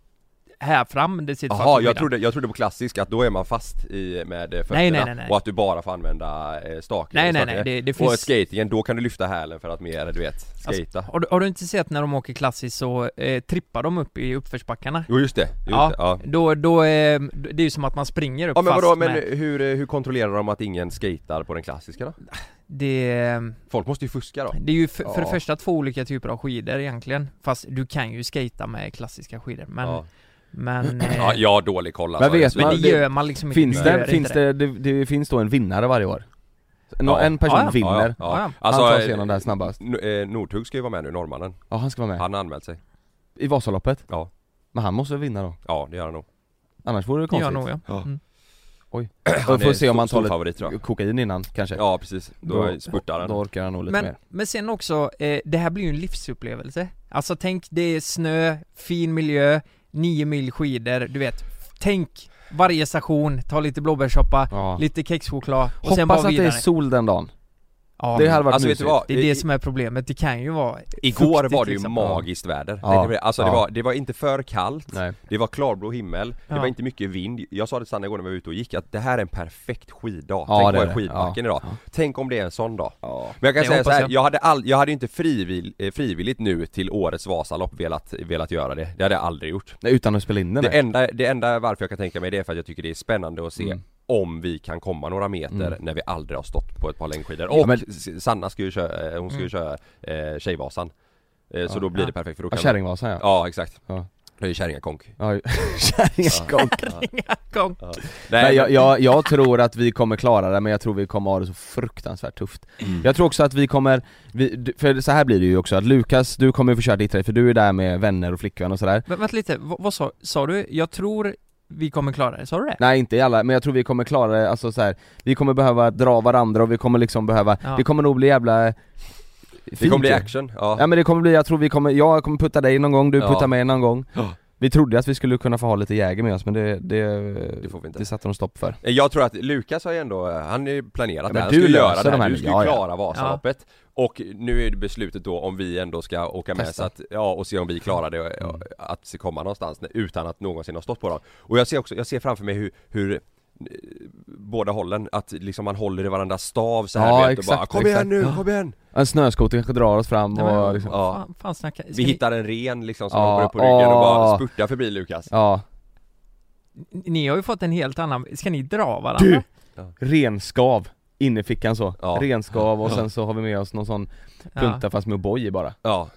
här fram det sitter Jaha, jag trodde, jag trodde på klassisk att då är man fast i, med eh, fötterna Nej, nej, nej, och att du bara får använda eh, staken Nej nej nej, det, det Och finns skatingen, då kan du lyfta hälen för att mer, du vet, skata har, du, har du inte sett när de åker klassiskt så eh, trippar de upp i uppförsbackarna? Jo just det, just Ja. det, ja Då, då eh, det är ju som att man springer upp Ja men fast vadå, men med hur, eh, hur kontrollerar de att ingen skatar på den klassiska då? det, Folk måste ju fuska då det är ju för, för det Ja. första två olika typer av skidor egentligen Fast du kan ju skata med klassiska skidor men, ja. Men, eh, ja, jag har dålig koll alltså. Men vet men man- det det- gör man liksom Finns inte, det, finns inte det, det, det finns då en vinnare varje år? Nå- Ja. En person Ja, ja. vinner, Ja, ja. Ja, Alltså, han tar sig eh, igenom det här snabbast eh, Nordtug ska ju vara med nu, norrmannen Ja han ska vara med, Han har anmält sig i Vasaloppet? Ja. Men han måste vinna då, Ja, det gör han nog annars vore det Det gör konstigt nog ja. Ja. Mm. Och får är se om stor- han tar lite favorit kokain innan kanske Ja precis, då, spurtar han Då orkar han nog lite Men, mer men sen också, eh, det här blir ju en livsupplevelse Alltså tänk, det är snö, fin miljö, nio mil skidor, du vet. Tänk varje station, ta lite blåbärssoppa, ja. lite kexchoklad och sen Hoppas bara att det vidare. är sol den dagen, ja, det hade varit Alltså vet mysigt du vad? det är det som är problemet, det kan ju vara Igår fuktigt, var det ju liksom. magiskt väder, Ja. På det? Alltså det, Ja. var, det var inte för kallt Nej Det var klarblå himmel, det Ja. var inte mycket vind Jag sa det till Sanna igår när vi var ute och gick att det här är en perfekt skiddag Ja, Tänk det vara är det. skidbacken Ja. idag Ja. Tänk om det är en sån dag Ja. Men jag kan Det säga så här, jag. jag hade, all, jag hade inte frivill, eh, frivilligt nu till årets Vasalopp velat, velat göra det Det hade jag aldrig gjort Nej, utan att spela in den det enda, det enda varför jag kan tänka mig det är för att jag tycker det är spännande att se Mm. Om vi kan komma några meter Mm. när vi aldrig har stått på ett par längdskidor. Ja, Och men- S- Sanna ska ju köra, eh, hon ska ju Mm. köra eh, Tjejvasan. Eh, så Ja. då blir Ja. det perfekt för då Ja, kan Kärringvasan ja Ja exakt. Ja. Det är ju kärringakonk. Ja, Kärringakonk Gång. Nej, Nej jag, jag, jag tror att vi kommer klara det men jag tror vi kommer ha det så fruktansvärt tufft Mm. Jag tror också att vi kommer, vi, för så här blir det ju också att Lukas, du kommer få köra ditt race för du är där med vänner och flickvän och sådär Men vänta lite, vad, vad sa, sa du? Jag tror vi kommer klara det, sa du det? Nej inte i alla, men jag tror vi kommer klara det, alltså så här, vi kommer behöva dra varandra och vi kommer liksom behöva, Ja. det kommer nog bli jävla det kommer bli action, ja. Ja men det kommer bli, jag tror vi kommer, jag kommer putta dig någon gång, du Ja. puttar mig någon gång Ja. Vi trodde att vi skulle kunna få ha lite jäger med oss men det, det, Det får vi inte. det satte de stopp för Jag tror att Lukas har ju ändå, han är ju planerat Ja, det men här, du han ska göra det de här här, du ska ju Ja, ja. klara Vasaloppet Och nu är det beslutet då om vi ändå ska åka med Testa. så att, ja och se om vi klarar det, Mm. att komma någonstans utan att någonsin ha stått på dem Och jag ser också, jag ser framför mig hur, hur eh, Båda hållen, att liksom man håller i varandras stav så här Ja, vet, och bara exakt, Kom igen exakt. nu, Ja. kom igen! En snöskoter kanske drar oss fram Ja, och liksom, Ja. Fan, fan snacka, Vi hittar en ren liksom som Ja, hoppar upp på ryggen och bara spurtar förbi Lukas ja, ni har ju fått en helt annan, ska ni dra varandra? Du! renskav inne i fickan så, Ja. renskav och Ja. sen så har vi med oss någon sån Ja. punta fast med O'boy i bara Ja,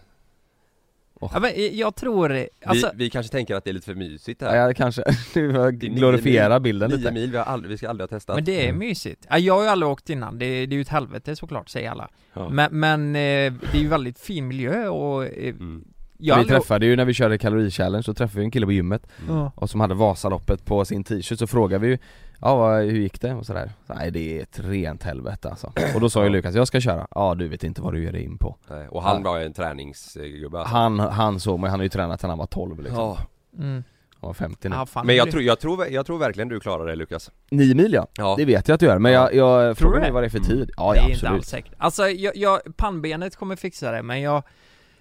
Ja, men jag tror, alltså, vi, vi kanske tänker att det är lite för mysigt Ja, här jag kanske, nio glorifiera bilden lite mil, vi, har aldrig, vi ska aldrig ha testat men det är Mm. mysigt. Ja, jag har ju aldrig åkt innan, det, det är ju ett helvete såklart säger alla. Ja. Men, men eh, det är ju väldigt fin miljö och eh, Mm. Vi aldrig- träffade ju när vi körde kalorichallenge, så träffade vi en kille på gymmet Ja. och som hade Vasaloppet på sin t-shirt så frågade vi ju Ja hur gick det? och sådär Nej det är ett rent helvete alltså Och då sa ju. Lukas, jag ska köra Ja du vet inte vad du ger dig in på Nej, Och han Ja. var ju en träningsgubbe alltså. Han, han såg mig, han har ju tränat sedan han var 12 liksom Ja. Mm. Han var 50 nu Ja, fan, Men jag tror, jag, tror, jag tror verkligen du klarar det Lukas 9 mil ja, Ja, det vet jag att du gör men Ja. jag, jag Tror mig vad det är för Mm. tid Ja, det ja är inte absolut alls säkert. Alltså, jag, jag, pannbenet kommer fixa det, men jag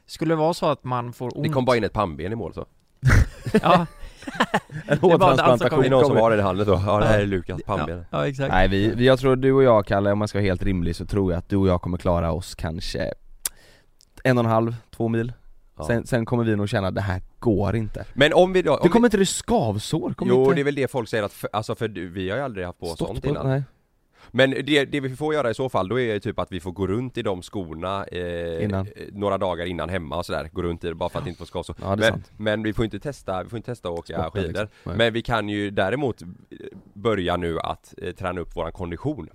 Skulle det vara så att man får ont det kom bara in ett pannben i mål så Ja, En hårtransplantation Det är någon som har den i handen då, ja det här är Lukas pannben. Ja exakt. Nej vi, vi, jag tror du och jag Kalle, om man ska vara helt rimlig så tror jag att du och jag kommer klara oss kanske en och en halv, två mil. Ja. sen, sen kommer vi nog känna att det här går inte. Men om vi då, om Det kommer vi, inte det skavsår? Kommer Jo inte det är väl det folk säger att, för, alltså för du, vi har ju aldrig haft på stått sånt på- innan. Nej. Men det, det vi får göra i så fall, då är typ att vi får gå runt i de skorna eh, Innan. Några dagar innan hemma och sådär, gå runt i det bara för att inte få skavsår Ja, men, men vi får inte testa, vi får inte testa att åka Sporta, skidor liksom. Men vi kan ju däremot eh, börja nu att eh, träna upp våran kondition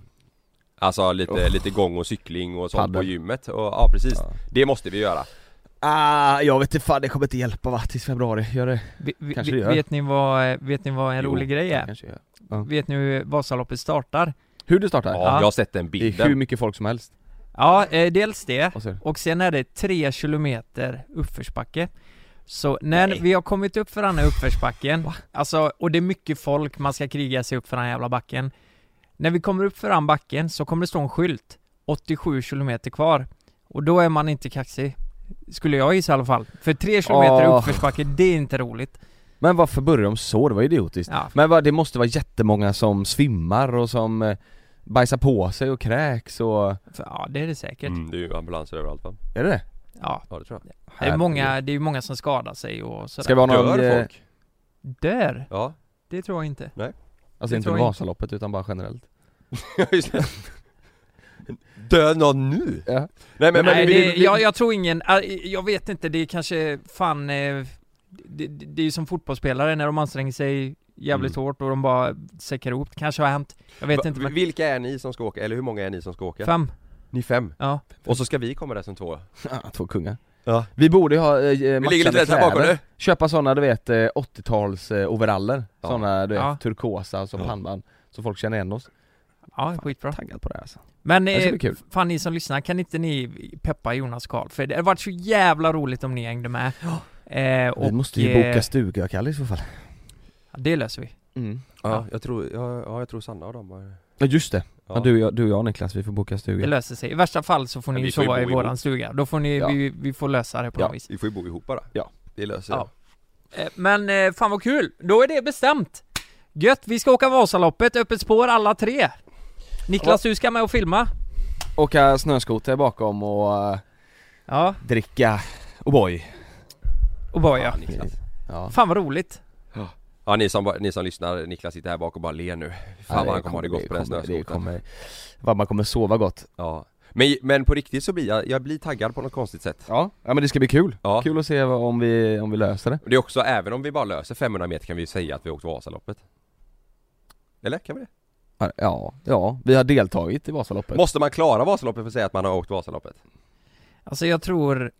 Alltså lite, lite gång och cykling och sånt på Paddel. gymmet och, ja precis, Ja. det måste vi göra Ah, jag vet inte fan, det kommer inte hjälpa va, tills februari, gör det? Vi, vi, Kanske vi, det gör. vet, ni vad, vet ni vad en Jo, rolig grej är? Ja. Vet ni hur Vasaloppet startar? Hur det startar? Ja, Ja. jag har sett den Det är hur bilden mycket folk som helst. Ja, eh, dels det, Och så, och sen är det tre kilometer uppförsbacke Så när Nej. vi har kommit upp för den här uppförsbacken, alltså, och det är mycket folk, man ska kriga sig upp för den här jävla backen När vi kommer upp för den backen så kommer det stå en skylt 87 kilometer kvar Och då är man inte kaxig Skulle jag gissa i alla fall För tre kilometer Åh. uppförsbacke, det är inte roligt Men varför börjar de så? Det var idiotiskt. Ja, Men vad, det måste vara jättemånga som svimmar och som eh, bajsar på sig och kräks och... ja det är det säkert mm, Det är ju ambulanser överallt va? Är det det? Ja, Ja det tror jag det är många, det är ju många som skadar sig och sådär Ska vi ha någon... Dör eh, folk? Dör? Ja, Det tror jag inte Alltså Det inte Vasaloppet utan bara generellt. just det Dör någon nu? Ja. Nej men, Nej, men vi, det, vi, jag, jag tror ingen, äh, jag vet inte, det är kanske fan eh, det, det, är ju som fotbollsspelare när de anstränger sig jävligt Mm. hårt och de bara säckar ihop, det kanske har hänt Jag vet Va- inte men, Vilka är ni som ska åka, eller hur många är ni som ska åka? fem? Ni fem? Ja Och så ska vi komma där som två? Ja, två kungar. Ja Vi borde ju ha eh, Vi ligger lite här bakom kläder. nu Köpa sådana du vet eh, 80-tals eh, overaller. Ja. Sådana du vet, Ja. turkosa som Ja. pannband. Så folk känner igen oss. Ja, skitbra Taggad på det här, alltså. Men Det ska eh, bli kul. fan ni som lyssnar, kan inte ni peppa Jonas Karl? För det hade varit så jävla roligt om ni hängde med eh, och, Vi måste ju boka eh, stuga Kalle i så fall. ja, Det löser vi Mm. Ja, Ja. jag tror, ja, ja jag tror Sanna och dem har Ja just det. Ja. Ja. du, du och jag Niklas, vi får boka Det stuga. löser sig, i värsta fall så får ni ju sova i ihop. våran stuga, då får ni, Ja. vi, vi får lösa det på Ja. något vis Vi får ju bo ihop bara Ja. Det löser Ja. Eh, Men eh, fan vad kul, då är det bestämt! Gött, vi ska åka Vasaloppet, öppet spår alla tre! Niklas du ska med och filma Åka snöskoter bakom och eh, Ja, dricka O'boy. Och bara ja. Fan. Ja. Vad roligt! Ja ni som, ni som lyssnar, Niklas sitter här bak och bara ler nu Fan Ja, vad han kommer ha det gott på den snöskotern kommer, vad man kommer sova gott. Ja men, men på riktigt så blir jag, jag blir taggad på något konstigt sätt Ja, ja men det ska bli kul. Ja. Kul att se vad- om vi, om vi löser det. Det är också, även om vi bara löser 500 meter kan vi ju säga att vi åkt Vasaloppet Eller? Kan vi det? Ja, ja, vi har deltagit i Vasaloppet. Måste man klara Vasaloppet för att säga att man har åkt Vasaloppet? Alltså jag tror...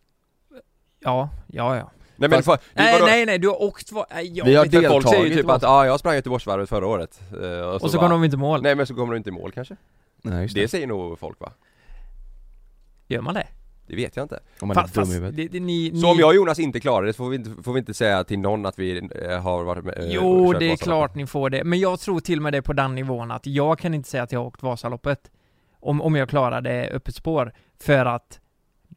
Ja, ja ja Nej men Fast- för, Nej vadå? nej nej, du har åkt va? Nej, jag Vi har inte. folk säger ju deltagit typ att ja, jag sprang Göteborgsvarvet förra året eh, Och så, Och så bara, kom de inte i mål, Nej men så kommer du inte i mål kanske? Nej just Det det. säger nog folk va? gör man det? Det vet jag inte Om man är Fast, dum i fast det, det, ni, Så om ni... jag och Jonas inte klarar det så får vi inte, får vi inte säga till någon att vi eh, har varit med eh, Jo, det är klart ni får det, men jag tror till och med det på den nivån att jag kan inte säga att jag har åkt Vasaloppet Om, om jag klarar det öppet spår, för att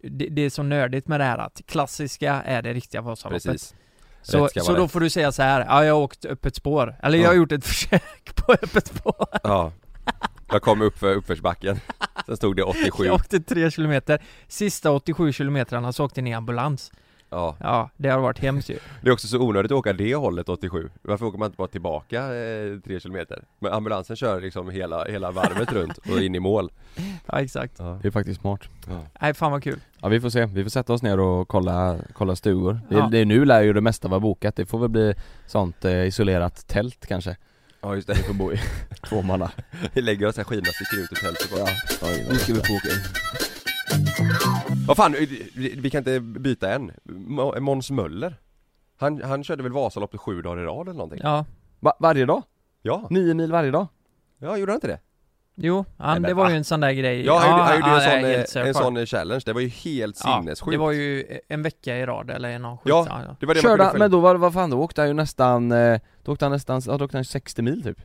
det, det är så nördigt med det här att klassiska är det riktiga Vasaloppet. Precis. Så, så då rätt. får du säga så här, ja jag har åkt öppet spår, eller jag Ja. har gjort ett försök på öppet spår. Ja. Jag kom upp för uppförsbacken. Sen stod det 87. Jag åkte tre kilometer, sista 87 kilometrarna så åkte ni i ambulans Ja Ja, det har varit hemskt ju Det är också så onödigt att åka det hållet 87 Varför åker man inte bara tillbaka eh, 3 kilometer? Men ambulansen kör liksom hela, hela varvet runt och in i mål Ja exakt, Ja, Det är faktiskt smart. nej fan vad kul Ja vi får se, vi får sätta oss ner och kolla, kolla stugor. Det, Ja. det, nu lär ju det mesta vara bokat, det får väl bli sånt eh, isolerat tält kanske. ja just Vi det får bo i två manna. Vi lägger oss här skidorna sticker ut ur tältet bara Ja, nu ska vi få åka in. Vad fan, vi kan inte byta än Måns Möller han, han körde väl Vasaloppet sju dagar i rad eller någonting? Ja, Va, varje dag? Ja, Nio mil varje dag? ja gjorde han inte det? jo, han, Nej, men det var va? ju en sån där grej Ja, han han gjorde ja, en, sån, en sån challenge, det var ju helt Ja, sinnessjukt det var ju en vecka i rad eller någon skit Ja, ja, ja. Det var det man Körde följa. men då var, vad fan, då åkte han ju nästan, eh, då åkte han nästan, ja då åkte han 60 mil typ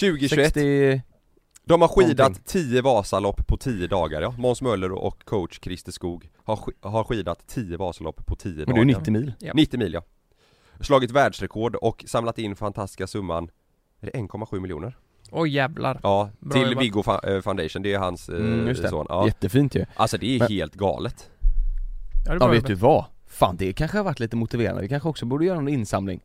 2021 60, De har skidat Någonting. 10 Vasalopp på 10 dagar ja. Måns Möller och coach Christer Skog har, sk- har skidat 10 Vasalopp på 10 men dagar det är ju 90 mil Ja. 90 mil ja Slagit världsrekord och samlat in fantastiska summan är det 1,7 miljoner? Oj jävlar Ja, Bra till jobbat. Viggo eh, Foundation, det är hans eh, Mm, just det. son ja. Jättefint ju Alltså det är Men- helt galet Ja, Ja vet det. du vad? Fan det kanske har varit lite motiverande, vi kanske också borde göra någon insamling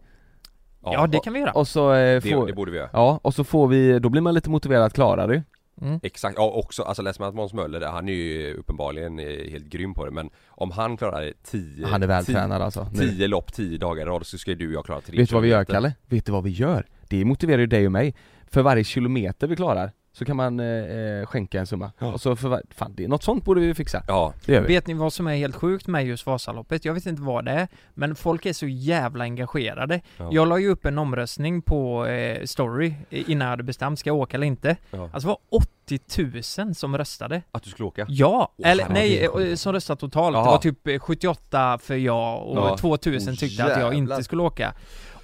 Ja det kan vi göra Och så eh, det, får, det borde vi göra ja och så får vi, då blir man lite motiverad att klara det Mm. Exakt, ja också, alltså läser man att Måns Möller, han är ju uppenbarligen eh, helt grym på det men Om han klarar 10 Han är vältränad alltså. Nu. 10 lopp 10 dagar i rad så ska ju du och jag klara 3 Vet du vad vi gör Kalle? Vet du vad vi gör? Det motiverar ju dig och mig. För varje kilometer vi klarar så kan man eh, skänka en summa. Ja. Och så för fan, det, något sånt borde vi fixa. Ja, Det gör vi. Vet ni vad som är helt sjukt med just Vasaloppet? Jag vet inte vad det är, men folk är så jävla engagerade. Ja. Jag la ju upp en omröstning på eh, story eh, innan jag hade bestämt, ska jag åka eller inte? ja. Alltså det var 80 000 som röstade. Att du skulle åka? Ja, Åh, eller nej, det eh, som röstade totalt. Det Jaha. var typ eh, 78 för ja och Ja. 2000 Åh, tyckte att jag inte skulle åka.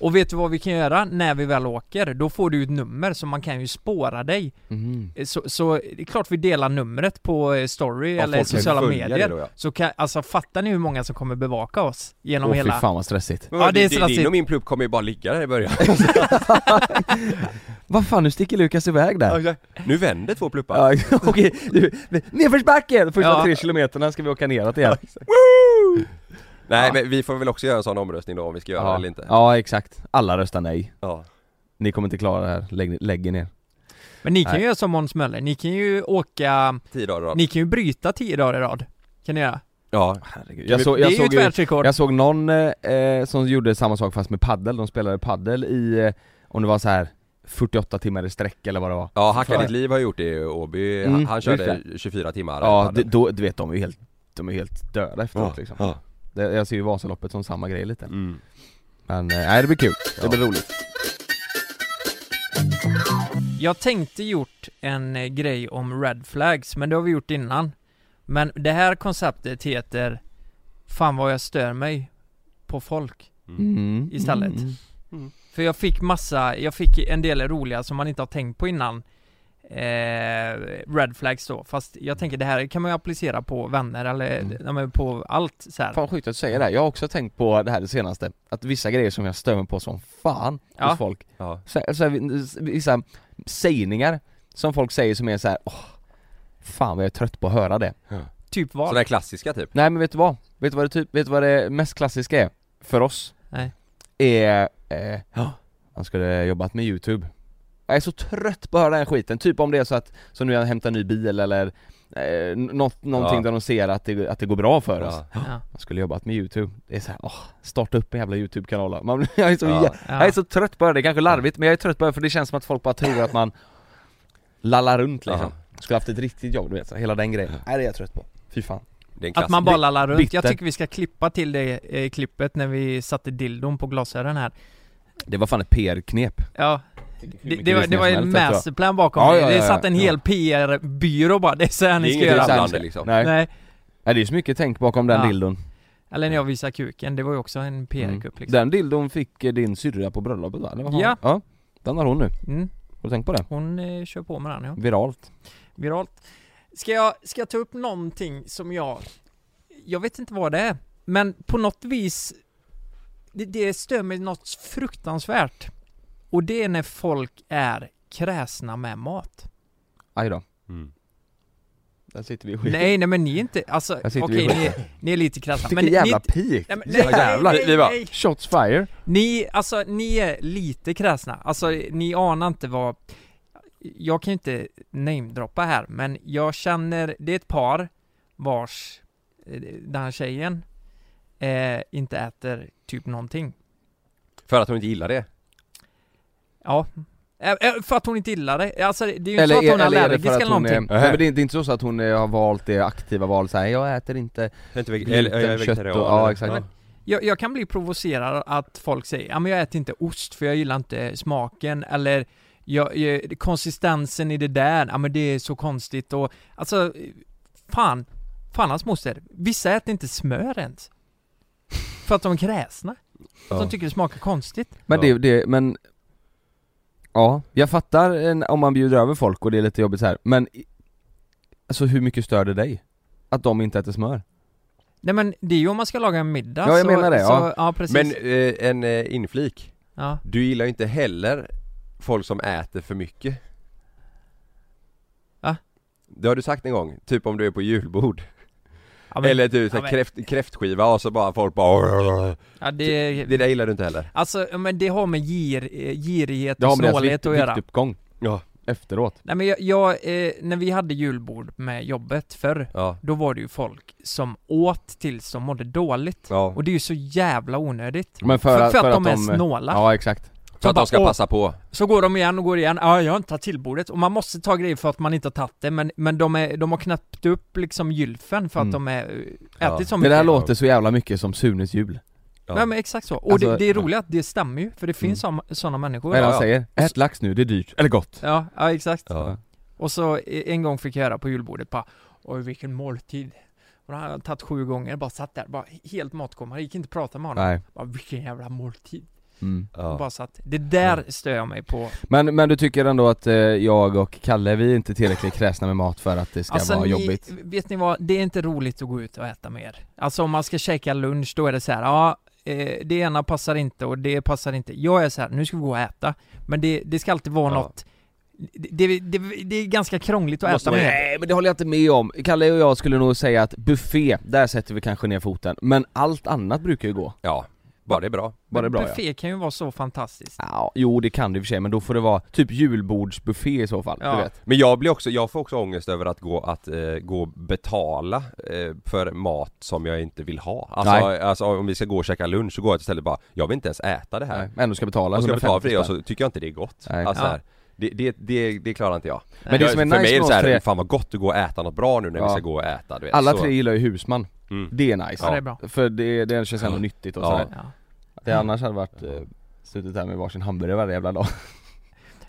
Och vet du vad vi kan göra när vi väl åker? Då får du ett nummer så man kan ju spåra dig. Eh, Så, så det är klart vi delar numret på eh, story Ja, eller sociala medier. då, ja. Så kan, alltså fattar ni hur många som kommer bevaka oss? Genom fy hela... fan vad stressigt. Ja, det är stressigt. din och min plupp kommer ju bara ligga där i början Vad fan, nu sticker Lukas iväg där. Nu vänder två pluppar Ja, okej, du, nedförsbacke! Första Ja. tre kilometerna ska vi åka neråt igen. Nej Ja. men vi får väl också göra en sån omröstning då om vi ska göra det Ja. eller inte ja exakt, alla röstar nej. Ja, Ni kommer inte klara det här, lägg, lägg er ner. Men ni kan Nej. ju göra som Måns Möller, ni kan ju åka, 10 dagar i rad ni kan ju bryta 10 dagar i rad. Kan ni göra? Ja, Herregud. Jag, såg, det jag, är ju såg ett ju, jag såg någon eh, som gjorde samma sak fast med paddel, de spelade paddel i, eh, om det var så här 48 timmar i sträck eller vad det var ja Hacka ditt liv har gjort det i Åby, Mm, han, han körde just 24 timmar Ja, det, då, du vet de är ju helt, de är helt döda efteråt ja, liksom ja. Jag ser ju Vasaloppet som samma grej lite Mm. Men eh, nej det blir kul, det Ja. blir roligt Jag tänkte gjort en eh, grej om red flags, men det har vi gjort innan. Men det här konceptet heter Fan vad jag stör mig på folk. mm. Istället. mm. För jag fick massa, jag fick en del roliga som man inte har tänkt på innan eh, Red flags då, fast jag tänker det här kan man ju applicera på vänner eller Mm. ja, på allt så här. Fan sjukt att du säger det, här. jag har också tänkt på det här det senaste Att vissa grejer som jag stör mig på som fan Ja. hos folk Ja. så, så här, Vissa sägningar som folk säger som är så här, åh Fan vad jag är trött på att höra det Typ vad? Sådana här klassiska typ Nej men vet du vad? Vet du vad det, typ, vet du vad det mest klassiska är? För oss? Nej. Är, eh, ja, han skulle jobbat med youtube Jag är så trött på att höra den här skiten, typ om det är så att, så nu jag hämtar en ny bil eller eh, något, någonting Ja. där de ser att det, att det går bra för oss ja. Ja. Jag skulle jobbat med youtube, det är så här, åh, starta upp en jävla youtube-kanal man, jag, är så, Ja. jä- Ja. jag är så trött på det, det är kanske larvigt men jag är trött på det för det känns som att folk bara tror att man lallar runt liksom Skulle haft ett riktigt jobb du vet, så, hela den grejen, nej det är jag trött på, fy fan Att man bara lallar runt. bitter. Jag tycker vi ska klippa till det eh, klippet när vi satte dildon på glasögonen här. Det var fan ett PR-knep Ja. Det, det, var, det var en masterplan bakom Ja, det. ja, Det ja, satt en ja. hel PR-byrå bara, det är så här Det ni ska göra. rabblande liksom Nej. Nej. Nej det är så mycket tänk bakom den Ja. dildon Eller när jag visade kuken, det var ju också en PR-kupp liksom. Den dildon fick eh, din syrra på bröllopet va? Eller vad? Ja. ja Den har hon nu, Mm. har du tänkt på det? Hon eh, kör på med den ja. Viralt Viralt. Ska jag, ska jag ta upp någonting som jag... Jag vet inte vad det är, men på något vis... Det, det stör mig något fruktansvärt. Och det är när folk är kräsna med mat. Aj då, mm. där sitter vi i skit Nej, nej men ni är inte, alltså okej vi ni, är- ni är lite kräsna. Vilken Men jävla ni, pik! nej, nej, jävlar. nej, bara- nej. Shots fire! Ni, alltså ni är lite kräsna. Alltså ni anar inte vad... Jag kan ju inte namedroppa här, men jag känner, det är ett par vars, eh, den här tjejen, eh, inte äter typ någonting. För att hon inte gillar det Ja. För att hon inte gillar det. Alltså det är ju inte så att hon är eller allergisk för att eller hon är, någonting. nej, men det är, det är inte så att hon har valt det aktiva valet såhär, jag äter inte Jag är gluten, jag kött och, ja exakt Jag, jag kan bli provocerad att folk säger ja men jag äter inte ost för jag gillar inte smaken eller jag, jag, konsistensen i det där, ja men det är så konstigt och alltså fan, fan hans moster, vissa äter inte smör ens. För att de är kräsna. För att Ja. de tycker det smakar konstigt. Men det, det, men Ja, jag fattar en, om man bjuder över folk och det är lite jobbigt så här. men Alltså hur mycket stör det dig? Att de inte äter smör? Nej men det är ju om man ska laga en middag Ja, jag så, menar det, så, ja. ja precis. Men eh, en eh, inflik ja. Du gillar ju inte heller folk som äter för mycket Va? Det har du sagt en gång, typ om du är på julbord Ja, men, Eller typ ja, men- kräft, kräftskiva och så bara folk bara ja, det, Det där gillar du inte heller alltså men det har med gir, girighet Det har och snålhet att göra. viktuppgång Ja efteråt? Nej men jag, jag eh, när vi hade julbord med jobbet förr, Ja, då var det ju folk som åt tills de mådde dåligt. ja. Och det är ju så jävla onödigt. Men För, för, att, de är snåla. Ja exakt För att bara, de ska passa på. Så går de igen och går igen, ja jag har inte tagit till bordet. Och man måste ta grejer för att man inte har tagit det, men, men de, är, de har knäppt upp liksom gylfen för att Mm. de är, Ja. ätit så Det mycket. där låter så jävla mycket som Sunes jul Ja. Ja men exakt så. Och Alltså, det, det är roligt att det stämmer ju, för det finns såna, såna människor. Vad är det han säger? Ät lax nu, det är dyrt, eller gott Ja, ja exakt. Ja. Och så en gång fick jag höra på julbordet bara Oj vilken måltid Och då hade han tagit sju gånger, bara satt där, bara helt matkomma, det gick inte att prata med honom Nej bara, Vilken jävla måltid mm. Bara Ja. satt, det där stör jag mig på men, men du tycker ändå att eh, jag och Kalle, vi är inte tillräckligt kräsna med mat för att det ska Alltså vara ni, jobbigt? vet ni vad, det är inte roligt att gå ut och äta mer Alltså om man ska käka lunch, då är det så här, ja eh, Det ena passar inte och det passar inte Jag är så här, nu ska vi gå och äta Men det, det ska alltid vara Ja. något det, det, det, det är ganska krångligt att Måste äta med Nej men det håller jag inte med om. Kalle och jag skulle nog säga att buffé, där sätter vi kanske ner foten. Men allt annat brukar ju gå. ja, bara det är bra. Bara det är bra ja. Buffé kan ju vara så fantastiskt ja. Jo det kan det i och för sig, men då får det vara typ julbordsbuffé i så fall, Ja. du vet. Men jag blir också, jag får också ångest över att gå, att eh, gå och betala eh, för mat som jag inte vill ha. Alltså, Nej. alltså om vi ska gå och käka lunch så går jag istället bara, jag vill inte ens äta det här. Nej, men ändå ska betala Jag ska betala 150 för det och så tycker jag inte det är gott. Nej. Alltså Ja. här, det, det, det, det klarar inte jag. Men det jag, som är för nice mig är det oss så här, tre- fan vad gott att gå och äta något bra nu när vi Ja. ska gå och äta du vet. Alla så, tre gillar ju husman, mm. det är nice. Ja, det är bra. För det, det känns ändå nyttigt och Ja. sådär. Ja. Det annars hade varit, eh, suttit här med varsin hamburgare varje jävla dag.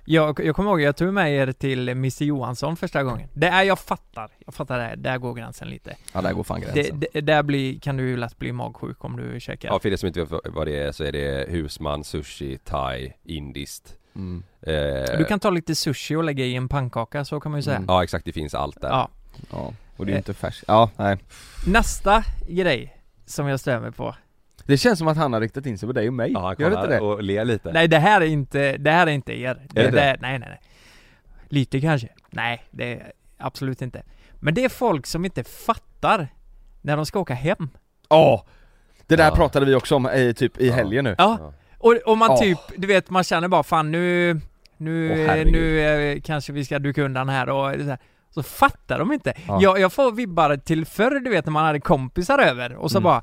Jag, jag kommer ihåg, jag tog med er till Mr Johansson första gången. Det är, jag fattar, jag fattar det, där går gränsen lite. Ja där går fan Det, gränsen. det, där blir, kan du ju lätt bli magsjuk om du käkar. Ja för er som inte vet vad det är så är det husman, sushi, thai, indiskt. Mm. Eh, Du kan ta lite sushi och lägga i en pannkaka, så kan man ju säga. Mm. Ja exakt, det finns allt där. Ja. Ja, och det är ju inte färskt. Ja, nej. Nästa grej som jag mig på. Det känns som att han har riktat in sig på dig och mig. Ja, han Gör det inte det? och ler lite. Nej det här är inte, det här är inte er. Det, Är det det? nej nej nej. Lite kanske. Nej, det är absolut inte. Men det är folk som inte fattar när de ska åka hem. Ja! Det där Ja. pratade vi också om i, typ i Ja. helgen nu. Ja, och, och man Åh. typ, du vet man känner bara fan nu, nu, herregud. nu eh, kanske vi ska duka undan här och det så, här. Så fattar de inte. Ja. Jag, jag får vibbar till förr du vet när man hade kompisar över och så Mm. bara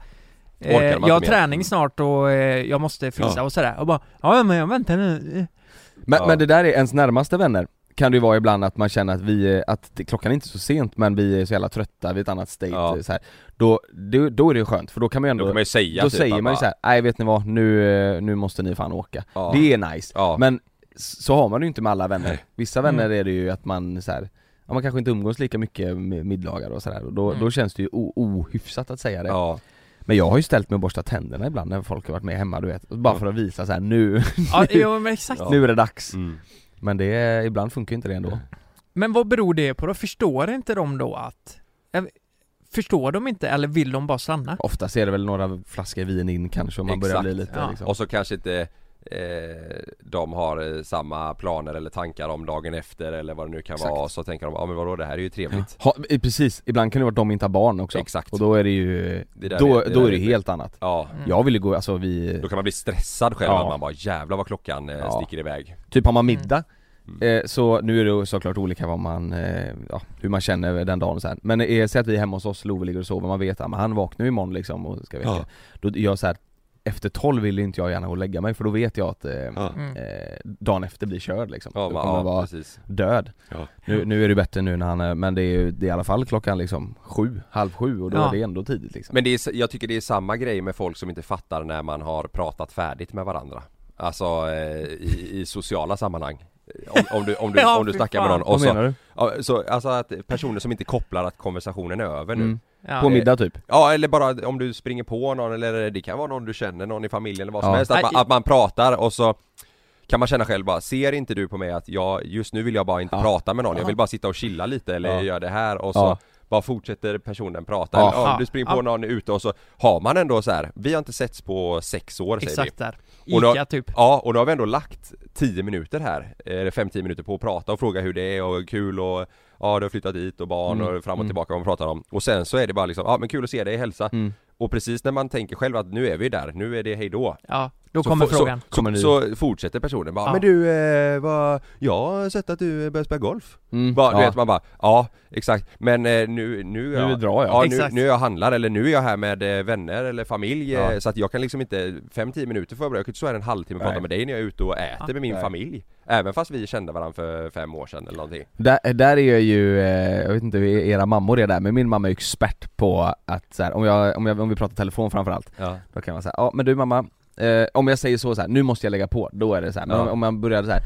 eh, Jag har mer. träning Mm. snart och eh, jag måste fixa Ja. och sådär och bara Ja men jag väntar nu Men, Ja. men det där är ens närmaste vänner kan det ju vara ibland att man känner att vi, är- att det, klockan är inte så sent men vi är så jävla trötta, vi är ett annat state Ja. så här. Då, då, då är det skönt för då kan man ju ändå Då kan man ju säga Då typ säger man ju såhär, nej vet ni vad, nu, eh, nu måste ni fan åka Ja. Det är nice, Ja. men så har man ju inte med alla vänner Nej. Vissa vänner är det ju att man så här, ja, man kanske inte umgås lika mycket med middagar och sådär och då, Mm. då känns det ju ohyfsat att säga det Ja, Men jag har ju ställt mig och borstat tänderna ibland när folk har varit med hemma du vet, bara för att visa så här nu, Ja, exakt Ja. nu är det dags mm. Men det, ibland funkar inte det ändå Men vad beror det på då? Förstår inte de då att eh, Förstår de inte eller vill de bara stanna? Oftast är det väl några flaskor vin in kanske om man börjar Exakt. bli lite Ja. liksom. Och så kanske inte eh, de har eh, samma planer eller tankar om dagen efter eller vad det nu kan Exakt. vara så tänker de, ja men vadå det här är ju trevligt ha, eh, Precis, ibland kan det vara att de inte har barn också Exakt Och då är det ju, Det då, är- det då är det är- helt annat Ja, Mm. Jag vill ju gå, alltså vi, då kan man bli stressad själv Ja. att man bara jävlar vad klockan eh, Ja. sticker iväg typ har man middag Mm. eh, Så nu är det såklart olika vad man, eh, ja, hur man känner den dagen här. Men eh, säg att vi är hemma hos oss, Love ligger och sover, man vet att men han vaknar imorgon liksom och ska väcka Ja. Då gör jag så här. Efter 12 vill inte jag gärna gå och lägga mig för då vet jag att eh, Ja, Mm. eh, dagen efter blir körd liksom. Ja, Då man, kommer ja vara precis. död. Ja. nu, nu är det bättre nu när han är, men det är ju det är i alla fall klockan liksom sju, halv sju och då Ja. är det ändå tidigt liksom. Men det är, jag tycker det är samma grej med folk som inte fattar när man har pratat färdigt med varandra. Alltså eh, i, i sociala sammanhang om, om du, om du, Ja, om du snackar med fan. någon och Vad så, menar du? ja, så Alltså att personer som inte kopplar att konversationen är över nu Mm. Ja. På middag typ? Ja eller bara om du springer på någon eller det kan vara någon du känner, någon i familjen eller vad som Ja. helst att man, att man pratar och så kan man känna själv bara, ser inte du på mig att jag, just nu vill jag bara inte Ja. prata med någon, jag vill bara sitta och chilla lite eller Ja. göra det här och så Ja. Bara fortsätter personen prata Ja. eller ja, du springer på Ja. någon ute och så har man ändå så här. vi har inte setts på sex år säger vi Exakt där. Och då- Ica typ. Ja, och då har vi ändå lagt 10 minuter här, eller 5-10 minuter på att prata och fråga hur det är och kul och Ja du har flyttat dit och barn Mm, och fram och mm. tillbaka vad man pratar om Och sen så är det bara liksom, ja men kul att se dig, hälsa Mm. Och precis när man tänker själv att nu är vi där, nu är det hejdå Ja. Då Så kommer få- frågan. Så, Kommer så, fortsätter personen bara Ja. Men du, eh, vad, jag har sett att du börjar spela golf Mm. bara, Du ja. vet man bara, ja exakt Men eh, nu, nu, är Nu jag, drar jag. Ja, nu, Exakt. nu är jag handlar eller nu är jag här med eh, vänner eller familj eh. Så att jag kan liksom inte, 5-10 minuter får jag börja, jag kan inte stå här en halvtimme och prata med dig när jag är ute och äter Ja. med min Nej. familj Även fast vi kände varandra för fem år sedan eller någonting Där, där är jag ju, eh, jag vet inte hur era mammor är där, men min mamma är expert på att så här, om, jag, om, jag, om vi pratar telefon framförallt, Ja, då kan man säga ja men du mamma, eh, om jag säger så, så här, nu måste jag lägga på, då är det så här. men Ja. om, om man börjar så här.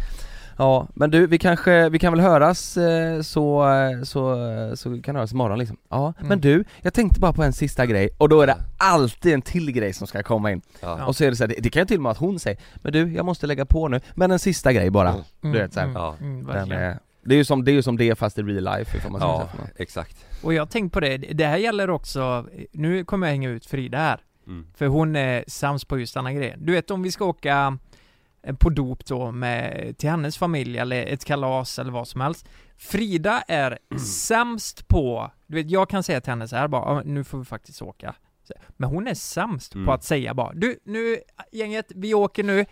Ja, men du, vi kanske, vi kan väl höras eh, så, eh, så, eh, så vi kan höras imorgon liksom Ja, Mm. men du, jag tänkte bara på en sista grej, och då är det alltid en till grej som ska komma in ja, Och så är det så här, det, det kan ju till och med att hon säger Men du, jag måste lägga på nu, men en sista grej bara Mm. Du vet så här. Mm, Ja. mm, Den verkligen. är, det är ju som det, är som det fast i real life ifall man ja exakt Och jag har tänkt på det, det här gäller också, nu kommer jag hänga ut Frida här. Mm. För hon är sams på just denna grejen. Du vet om vi ska åka eh, på dop då med, till hennes familj eller ett kalas eller vad som helst. Frida är sämst på, du vet jag kan säga till henne så här bara, "Ja, nu får vi faktiskt åka. Men hon är sämst Mm. på att säga bara, du nu gänget, vi åker nu, eh,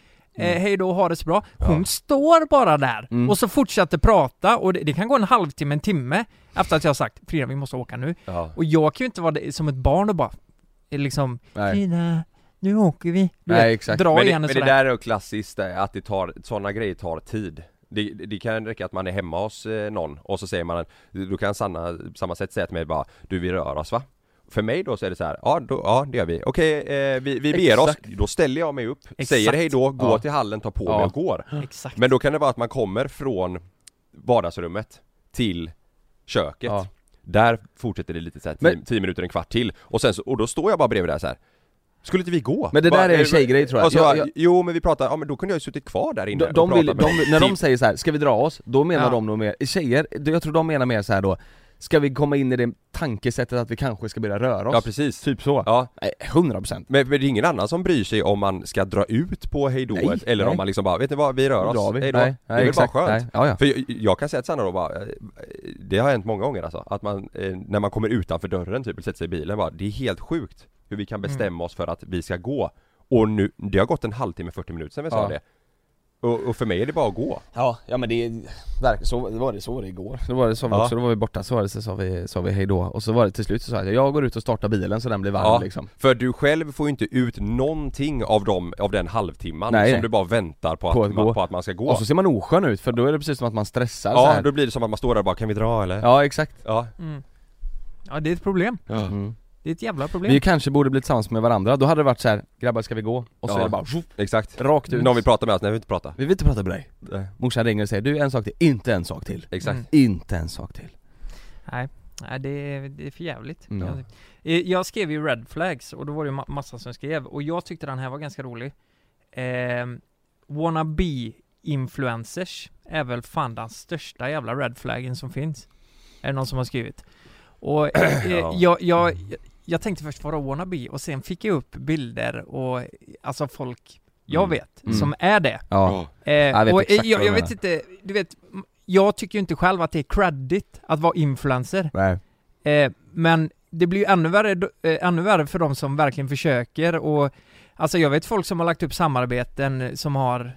Mm. hej då, ha det så bra. Hon Ja. står bara där Mm. och så fortsätter prata och det, det kan gå en halvtimme, en timme efter att jag har sagt Frida vi måste åka nu. ja. Och jag kan ju inte vara som ett barn och bara eh, liksom Nej. Nu åker vi. Du Nej, vet, exakt. Dra Men, det, men det där är klassiskt att det tar, sådana grejer tar tid det, det kan räcka att man är hemma hos eh, någon och så säger man Då kan Sanna på samma sätt säga till mig bara Du vi rör oss va? För mig då så är det så här, ja, då, ja det gör vi. Okej, eh, vi, vi beger oss, då ställer jag mig upp, Exakt. säger hej då, går Ja. till hallen, tar på Ja. mig och går. Exakt. Men då kan det vara att man kommer från vardagsrummet till köket. Ja. Där fortsätter det lite så här, tio, Men- tio minuter, en kvart till. Och sen så, och då står jag bara bredvid där så här. Skulle inte vi gå? Men det där Bara, är en eh, tjejgrej, tror jag. Och så, Jag- jag- Jo men vi pratar, ja men då kunde jag ju suttit kvar där inne De, de och vill, med de, när de Typ- säger så här, ska vi dra oss? Då menar Ja. de nog mer, tjejer, jag tror de menar mer så här då Ska vi komma in i det tankesättet att vi kanske ska börja röra oss? Ja precis. Typ så? Ja, Nej, 100% men, men det är ingen annan som bryr sig om man ska dra ut på hejdået Nej, eller nej. om man liksom bara, vet ni vad, vi rör oss, vi? hejdå. Nej, det är väl bara skönt? Ja, ja. För jag, jag kan säga till Sanna då bara, eh, det har hänt många gånger alltså, att man, eh, när man kommer utanför dörren typ, och sätter sig i bilen bara, det är helt sjukt hur vi kan Mm. bestämma oss för att vi ska gå Och nu, det har gått en halvtimme, 40 minuter sedan vi sa Ja. det och, och för mig är det bara att gå Ja, ja men det är, verkligen, så var det, så var det igår. Då var det så var Ja. också, då var vi borta, så var det, så sa vi, sa vi hej då och så var det till slut så sa jag, jag går ut och startar bilen så den blir varm Ja. liksom För du själv får ju inte ut någonting av, dem, av den halvtimman Nej. som du bara väntar på att, På att man, gå. på att man ska gå Och så ser man oskön ut för då är det precis som att man stressar så Ja, här. då blir det som att man står där och bara, kan vi dra eller? Ja exakt Ja, Mm. Ja det är ett problem. mm. Det är ett jävla problem. Vi kanske borde bli tillsammans med varandra, då hade det varit så här, grabbar ska vi gå? Och så Ja. är det bara tjoff, exakt rakt ut Någon vill prata med oss, nej vi vill inte prata Vi vill inte prata med dig Morsan ringer och säger du en sak till, inte en sak till Exakt Mm. Inte en sak till Nej, nej det, är, det är för jävligt. Ja. Jag- Eh, Jag skrev ju red flags och då var det ju ma- massa som skrev och jag tyckte den här var ganska rolig. Eh, wannabe influencers är väl fan den största jävla red flaggen som finns. Är det någon som har skrivit? Och eh, Ja. jag, jag, jag tänkte först vara wannabe och sen fick jag upp bilder och alltså folk jag Mm. vet Mm. som är det. Ja, Eh, Jag vet och exakt eh, jag, vad du jag vet inte, du vet, jag tycker ju inte själv att det är credit att vara influencer. nej Eh, men det blir ju ännu värre, eh, ännu värre för de som verkligen försöker och Alltså jag vet folk som har lagt upp samarbeten som har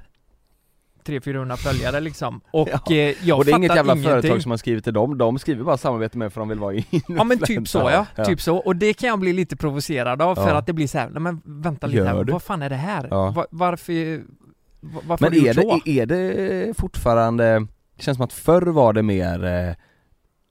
300-400 följare liksom och Ja. eh, jag Och det är inget jävla ingenting. företag som har skrivit till dem, de skriver bara samarbete med för de vill vara i Ja men typ så ja, Ja. typ så. Och det kan jag bli lite provocerad av för att det blir så här, nej men vänta lite Gör här, du? vad fan är det här? Ja. Va- varför, va- varför har Men du är gjort så? det, är det fortfarande, det känns som att förr var det mer eh,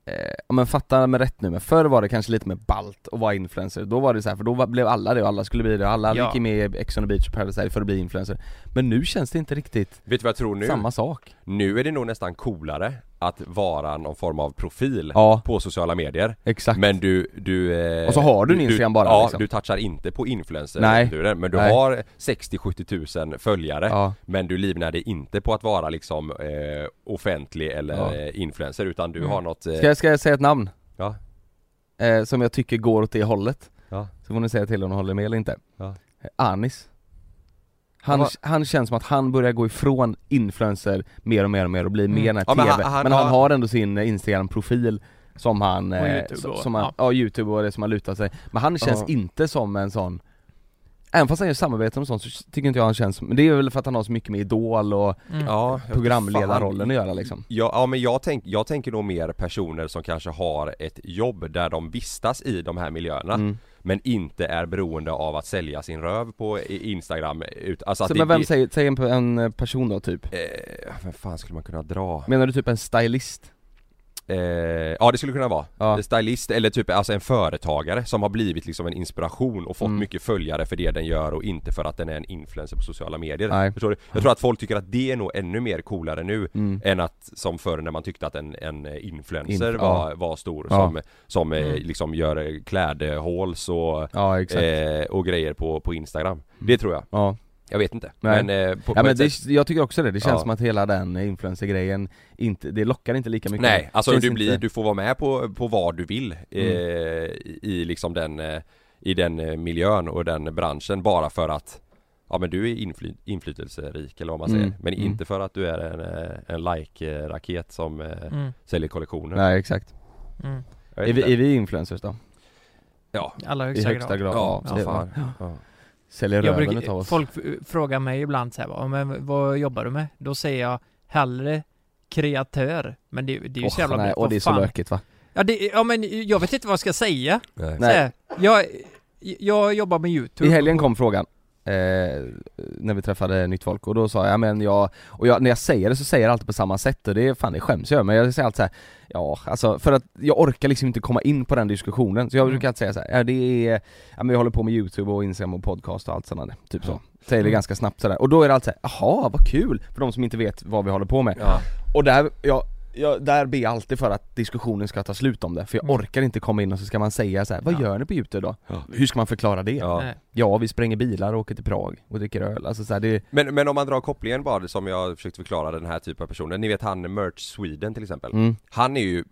Eh, ja men fatta med rätt nu, men förr var det kanske lite mer balt att vara influencer, då var det så här, för då blev alla det och alla skulle bli det, alla Ja. gick med i Ex on the beach och Paradise för att bli influencer. Men nu känns det inte riktigt Vet du vad jag tror nu? samma sak. Nu är det nog nästan coolare att vara någon form av profil Ja, på sociala medier exakt Men du, du eh, Och så har du en du- Instagram bara, Ja, liksom. du touchar inte på influencer Nej. du, Men du Nej. har 60-70 tusen följare Ja, Men du livnär dig inte på att vara liksom eh, offentlig eller Ja. influencer utan du Mm. har något eh, ska jag, ska jag säga ett namn? Ja. Eh, som jag tycker går åt det hållet Ja. Så får ni säga till om ni håller med eller inte Anis han, han känns som att han börjar gå ifrån influencer mer och mer och mer och blir Mm. mer här Ja, men TV han- han Men han har- ändå sin eh, Instagram-profil som han, Och eh, YouTube som, han, ja. ja. youtube och det som har lutat sig Men han känns Ja. inte som en sån Även fast han gör samarbeten och sånt så tycker inte jag han känns men det är väl för att han har så mycket med Idol och Mm. Ja, programledarrollen att göra liksom Ja, ja men jag, tänk, jag tänker nog mer personer som kanske har ett jobb där de vistas i de här miljöerna mm. Men inte är beroende av att sälja sin röv på Instagram ut, alltså att Så, det, men vem det, säger, säg en, en person då typ? eh, Vem fan skulle man kunna dra? Menar du typ en stylist? Eh, ja det skulle kunna vara. Ja. Stylist eller typ alltså en företagare som har blivit liksom en inspiration och fått Mm. mycket följare för det den gör och inte för att den är en influencer på sociala medier. Nej. Förstår du? Jag tror att folk tycker att det är nog ännu mer coolare nu Mm. än att som förr när man tyckte att en, en influencer Inf- var, ja. var stor Ja. som, som eh, Mm. liksom gör klädhåls och, eh, och grejer på, på Instagram. Det tror jag. Ja, Jag vet inte. Nej. Men eh, på, ja på men det, sätt- jag tycker också det, det känns Ja. som att hela den influencer-grejen inte, det lockar inte lika mycket Nej, alltså du inte- blir, du får vara med på, på vad du vill eh, Mm. i, i liksom den, eh, i den eh, miljön och den branschen bara för att Ja men du är infly, inflytelserik eller vad man säger Mm, Men mm. inte för att du är en, en like-raket som Mm. säljer kollektioner Nej exakt Mm. Är vi, inte. är vi influencers då? Ja, I allra I högsta, högsta grad, ja, ja, Säljer Jag röven brukar, utav oss folk frågar mig ibland så här, "Ja, men vad jobbar du med? Då säger jag hellre kreatör Men det, det är ju så Åh, jävla nej, och det är så fan? lökigt va? Ja, det, ja men jag vet inte vad jag ska säga Nej. Så Nej. här, jag, jag jobbar med youtube I helgen kom frågan eh, när vi träffade nytt folk och då sa jag men jag, och jag, när jag säger det så säger jag alltid på samma sätt och det är fan det skäms jag men jag säger alltid så här, ja alltså för att jag orkar liksom inte komma in på den diskussionen så jag Mm. brukar alltid säga så här, ja det är, ja men jag håller på med youtube och instagram och podcast och allt sådant där, typ så Säger det Mm. ganska snabbt sådär, och då är det alltid såhär, jaha vad kul! För de som inte vet vad vi håller på med Ja. Och där, jag, jag, där ber jag alltid för att diskussionen ska ta slut om det, för jag Mm. orkar inte komma in och så ska man säga så här, vad Ja. gör ni på youtube då? Ja. Hur ska man förklara det? Ja. Ja, vi spränger bilar och åker till Prag och dricker öl, alltså så här, det Men, men om man drar kopplingen bara som jag försökte förklara den här typen av personer Ni vet han Merch Sweden till exempel mm, Han är ju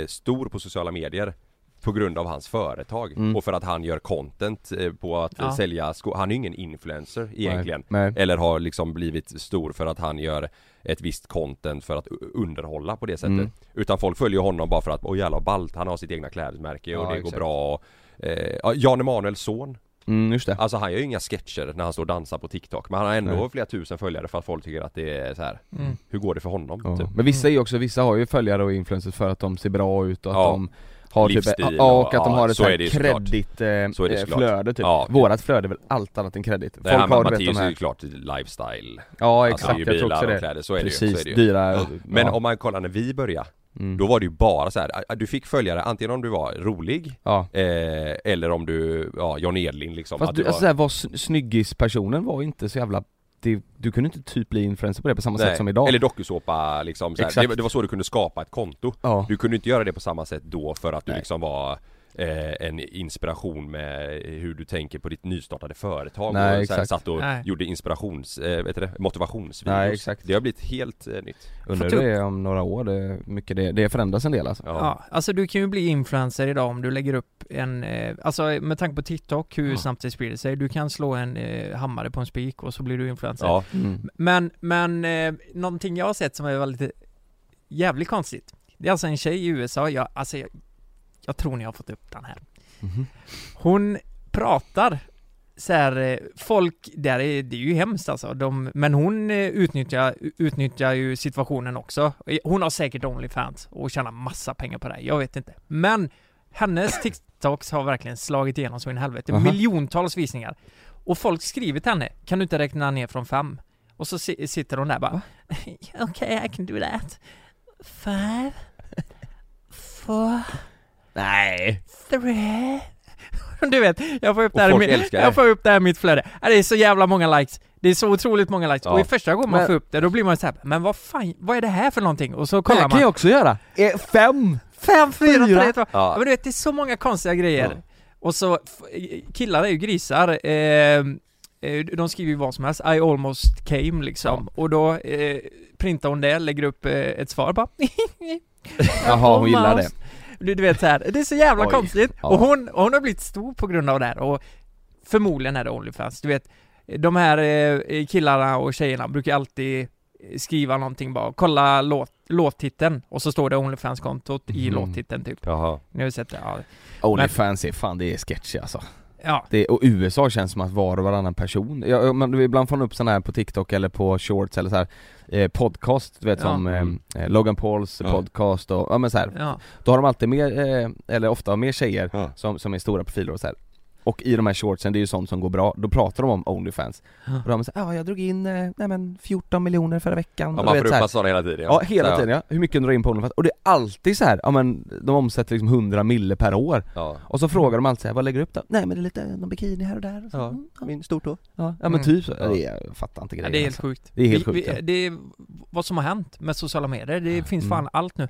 eh, stor på sociala medier på grund av hans företag Mm. och för att han gör content eh, på att Ja. sälja sko- Han är ju ingen influencer egentligen Nej, Eller har liksom blivit stor för att han gör ett visst content för att underhålla på det sättet Mm. Utan folk följer honom bara för att, åh jävlar ballt, han har sitt egna klädmärke och Ja, det exakt. går bra och, eh, ja, Jan Emanuels son mm, just det Alltså han gör ju inga sketcher när han står och dansar på TikTok Men han har ändå Nej. flera tusen följare för att folk tycker att det är så här. Mm. Hur går det för honom? ja. Typ? Men vissa är ju också, vissa har ju följare och influencers för att de ser bra ut och att Ja. de har typ, ja, och och- att de har ett så så är såklart. kreddigt eh, Så är typ. Ja. Vårat flöde är väl allt annat än kredit. Nej, han, har vet Mattias de är här, ju klart lifestyle ja Alltså, exakt, är ju jag tror också det. kläder, så är det ju, så Precis, är det ju. dyra, Ja. Men om man kollar när vi började mm. Då var det ju bara så här. du fick följare antingen om du var rolig Ja. eh, Eller om du, ja John Edlin liksom Fast att du, alltså var, såhär, var sn- snyggispersonen var inte så jävla det, du kunde inte typ bli influencer på det på samma sätt som idag Eller dokusåpa liksom så här. Exakt. Det, det var så du kunde skapa ett konto Ja, Du kunde inte göra det på samma sätt då för att du Nej. liksom var eh, en inspiration med hur du tänker på ditt nystartade företag Nej, och så här, exakt. satt och Nej. gjorde inspirations, eh, vet du det, motivationsvideos Nej, exakt. Det har blivit helt eh, nytt undrar hur det är om några år, det, mycket det, det förändras en del alltså Ja, Ja, alltså du kan ju bli influencer idag om du lägger upp en, eh, alltså med tanke på TikTok, hur Ja. snabbt det sprider sig, du kan slå en eh, hammare på en spik och så blir du influencer. ja. mm. Men, men eh, någonting jag har sett som är väldigt jävligt konstigt. Det är alltså en tjej i USA, jag, alltså jag, jag tror ni har fått upp den här. Mhm. Hon pratar så här, eh, folk där är, det är ju hemskt alltså, de, men hon eh, utnyttjar, utnyttjar ju situationen också. Hon har säkert Onlyfans och tjänar massa pengar på det, jag vet inte. Men hennes TikToks har verkligen slagit igenom så in i helvete. Aha. Miljontals visningar. Och folk skriver till henne, kan du inte räkna ner från fem? Och så si- sitter hon där bara, okej okay, I can do that. Five, four, Nej! three. Du vet, jag får upp det här det. jag får upp det här i mitt flöde. Ja, Det är så jävla många likes. Det är så otroligt många likes. Ja. Och i första gången man Men- får upp det, då blir man så här, men vad fan, vad är det här för någonting? Och så Det kollar man. kan jag också göra! Eh, fem! Fem, fyra, Fyra. tre, två. Ja Ja. men du vet, det är så många konstiga grejer. Ja. Och så, f- killar är ju grisar. Eh, eh, de skriver ju vad som helst, I almost came liksom. Och då eh, printar hon det, lägger upp eh, ett svar bara. Jaha, hon gillar det. Du, du vet så här, det är så jävla Oj. konstigt. Ja. Och hon, och hon har blivit stor på grund av det här. Och förmodligen är det Onlyfans. Du vet, de här eh, killarna och tjejerna brukar alltid skriva någonting bara, kolla låt, låttiteln och så står det Onlyfans-kontot i Mhm. låttiteln typ. Jaha Ni har ju sett det? Ja. Onlyfans är fan, det är sketchy alltså Ja, det, och USA känns som att var och varannan person, ja, men ibland får man upp sådana här på TikTok eller på shorts eller så här eh, podcast, du vet Ja. som Mm. eh, Logan Pauls Ja. podcast och, ja men så här. ja, Då har de alltid mer, eh, eller ofta mer tjejer Ja. som, som är stora profiler och så här. Och i de här shortsen, det är ju sånt som går bra, då pratar de om Onlyfans Ja. Och de säger ja jag drog in, eh, nej men 14 miljoner förra veckan Ja, Och man massa sådana hela tiden Ja hela tiden ja, hur mycket de drar in på Onlyfans, och det är alltid så här, ja men de omsätter liksom 100 mille per år Ja, Och så frågar de alltid så här, vad lägger du upp då? Nej men det är lite, någon bikini här och där och så, ja. mm, ja. min stortå Ja, ja men Mm. typ så, Ja. det jag fattar inte ja grejen det är helt alltså. sjukt. Det är helt vi, sjukt, vi, ja. Det är vad som har hänt med sociala medier, det finns Mm. fan allt nu.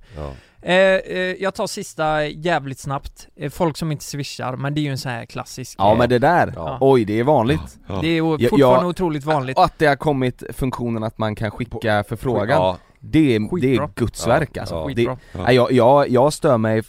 Eh, eh, jag tar sista jävligt snabbt. Eh, folk som inte swishar, men det är ju en sån här klassisk. Ja eh, men det där, Ja. oj det är vanligt Ja. Det är fortfarande ja. otroligt vanligt. Och att det har kommit funktionen att man kan skicka förfrågan, Ja, det, är, det är guds verk Ja, alltså ja. det. Nej, jag, jag, jag stör mig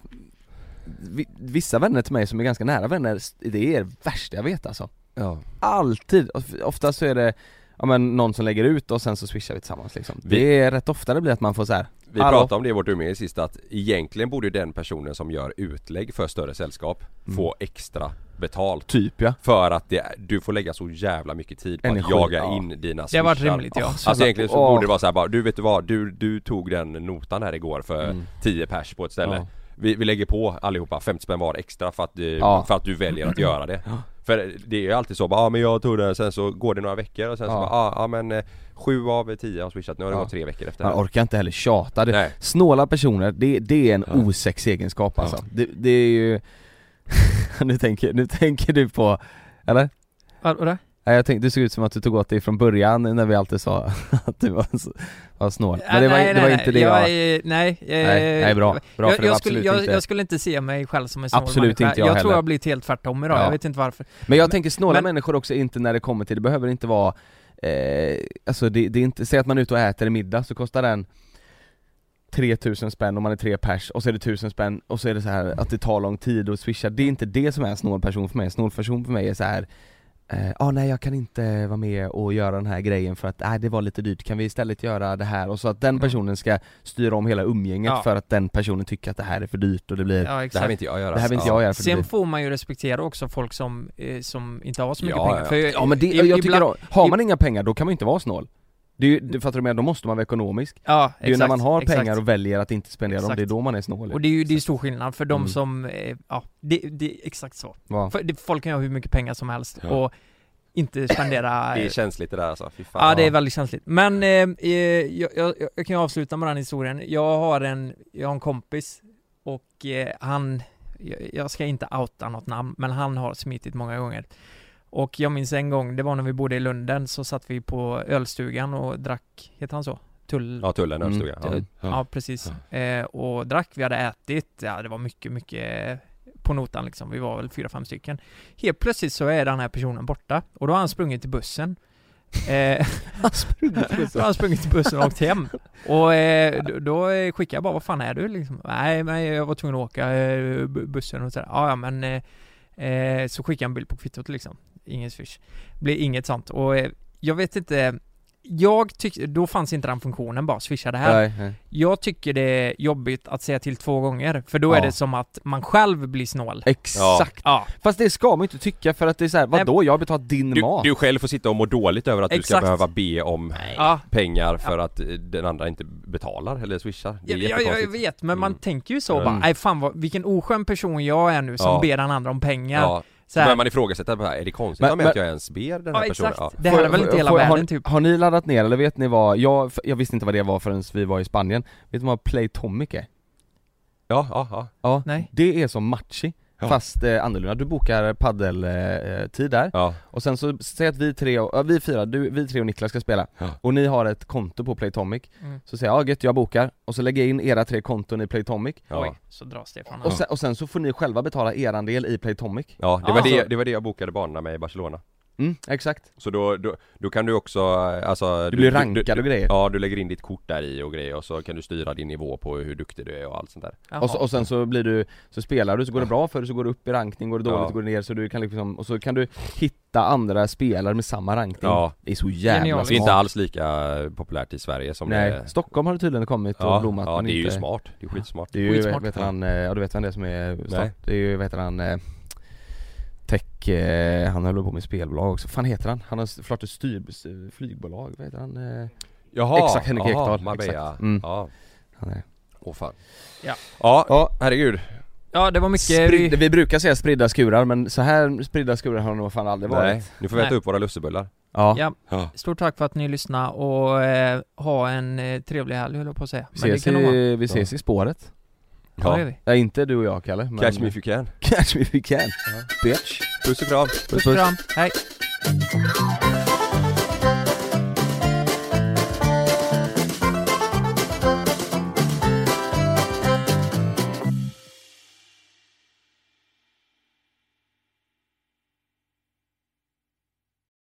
vi- Vissa vänner till mig som är ganska nära vänner, det är det värsta jag vet alltså ja. Alltid! Ofta så är det ja, men någon som lägger ut och sen så swishar vi tillsammans liksom Vi- Det är rätt ofta det blir att man får så här. Vi Hallå? pratade om det i vårt umgänge sist att egentligen borde den personen som gör utlägg för större sällskap Mm. få extra betalt Typ ja För att det, du får lägga så jävla mycket tid på Energi, att jaga ja. in dina Det har varit swishar. rimligt ja. Alltså jävla- egentligen så åh. borde det vara så här bara, du vet du vad, du, du tog den notan här igår för Mm. 10 pers på ett ställe Ja. vi, vi lägger på allihopa 50 spänn var extra för att, du, Ja. för att du väljer att göra det Ja. För det är ju alltid så bara, ja men jag tog det, sen så går det några veckor och sen så Ja. bara, ja, ja men eh, Sju av tio har swishat, nu har det Ja. gått tre veckor efter Man orkar inte heller tjata, det, Nej. snåla personer, det, det är en Ja. osex egenskap alltså det, det är ju nu, tänker, nu tänker du på, eller? Vad- Vadå? Nej jag tänkte, det såg ut som att du tog åt dig från början när vi alltid sa att du var, var snål. Men det var, nej, det var nej, inte det jag... jag, är- Nej, nej, nej bra, bra jag, för det jag, skulle, jag, inte jag skulle inte se mig själv som en snål Absolut människa. inte jag Jag tror jag blir helt tvärtom idag, Ja. jag vet inte varför. Men jag tänker snåla men- människor också inte när det kommer till, det behöver inte vara eh, Alltså det, det är inte, säg att man är ute och äter en middag så kostar den 3000 spänn om man är tre pers och så är det 1000 spänn och så är det så här att det tar lång tid att swisha, det är inte det som är en snål person för mig, en snål person för mig är så här eh, ah, nej jag kan inte vara med och göra den här grejen för att nej det var lite dyrt, kan vi istället göra det här? Och så att den personen ska styra om hela umgänget Ja. för att den personen tycker att det här är för dyrt och det blir Ja Det här vill inte jag göra Det här vill inte Ja. jag göra för Sen får man ju respektera också folk som, eh, som inte har så mycket Ja, pengar. ja. För Ja men det, i- jag tycker ibland- då, har man inga pengar då kan man inte vara snål det är ju, det, fattar du med? Då måste man vara ekonomisk Ja, Det är ju när exakt, man har exakt. pengar och väljer att inte spendera dem, Exakt. det är då man är snål Och det är ju det är stor skillnad för de Mm. som, eh, ja, det, det är exakt så. För det, folk kan ju ha hur mycket pengar som helst Ja. och inte spendera Det är känsligt det där alltså, fy fan Ja det är väldigt känsligt. Men eh, eh, jag, jag, jag kan ju avsluta med den historien. Jag har en, jag har en kompis och eh, han, jag, jag ska inte outa något namn, men han har smitit många gånger. Och jag minns en gång, det var när vi bodde i Lunden, så satt vi på ölstugan och drack, heter han så? Tull... Ja tullen, Mm. ölstuga ja. Ja, Ja. precis. Eh, och drack, vi hade ätit, ja det var mycket, mycket på notan liksom. Vi var väl fyra, fem stycken. Helt plötsligt så är den här personen borta och då har han sprungit till bussen. Eh, då har han sprungit till bussen och åkt hem. Och eh, då, skickade jag bara, vad fan är du liksom? Nej men jag var tvungen att åka eh, bu- bussen och sådär. Ja ja men eh, så skickade jag en bild på kvittot liksom. Ingen swish. Blir inget sånt. Och eh, jag vet inte jag tycker, då fanns inte den funktionen bara, swisha det här. Nej, nej. Jag tycker det är jobbigt att säga till två gånger, för då Ja. är det som att man själv blir snål. Exakt! Ja, Fast det ska man ju inte tycka för att det är såhär, vadå? Jag har betalat din Du, mat du själv får sitta och må dåligt över att du ska Exakt. behöva be om ja. pengar för att eh, den andra inte betalar eller swishar Det är Jag, jag, jag vet, men man Mm. tänker ju så Mm. bara, nej fan vad, vilken oskön person jag är nu som Ja. ber den andra om pengar. Så här. börjar man ifrågasätta, är det konstigt Men- om men- att jag ens ber den här ja personen? exakt, Ja. det här Får- är väl inte hela får- världen har, typ? Har ni laddat ner, eller vet ni vad, jag, jag visste inte vad det var förrän vi var i Spanien Vet ni vad Playtomic är? Ja, ja, ja. Ja, Nej. det är som Matchi Ja. Fast eh, annorlunda, du bokar paddeltid eh, där ja. och sen så, säg att vi tre, och, vi fyra, du, vi tre och Niklas ska spela Ja. och ni har ett konto på Playtomic Mm. Så säger jag, ja gött jag bokar, och så lägger jag in era tre konton i Playtomic Ja. Oj, så dras det från och, sen, och sen så får ni själva betala eran del i Playtomic Ja, det var, Alltså- det, det var det jag bokade banorna med i Barcelona Mm, exakt Så då, då, då kan du också, eh, alltså Du blir rankad och grejer Ja, du lägger in ditt kort där i och grejer och så kan du styra din nivå på hur duktig du är och allt sånt där Jaha. och, så, och sen så blir du, så spelar du, så går det bra för dig, så går du upp i rankning, går det dåligt Ja. så går det ner så du kan liksom, och så kan du hitta andra spelare med samma rankning Ja. Det är så jävla Genialiskt. Det är smart inte alls lika populärt i Sverige som Nej, det är Stockholm har det tydligen kommit och Ja, blommat ja det är ju inte... smart, det är skitsmart Det är ju, Skitsmart. vet han, eh, ja du vet vem det är som är Nej. Det är ju, vad heter han, eh, tech, eh, han håller på med spelbolag också, fan heter han? Han har startat ett styr, flygbolag, vad heter han? Eh, Jaha, Exakt, Henrik Ekdahl, Marbella. exakt. Mm. Ja, han är. åh fan Ja. Ja, Ja. herregud Ja det var mycket Sprid, vi brukar säga spridda skurar men så här spridda skurar har det nog fan aldrig varit Nej, nu får vi äta Nej. upp våra lussebullar Ja, Ja, Ja. stort tack för att ni lyssnade och eh, ha en eh, trevlig helg höll jag på att säga vi ses, i, vi ses i spåret Ja, vi. Nej inte du och jag Kalle men Catch me if you can. Catch me if you can, bitch. Puss och kram. Puss Puss och kram, hej!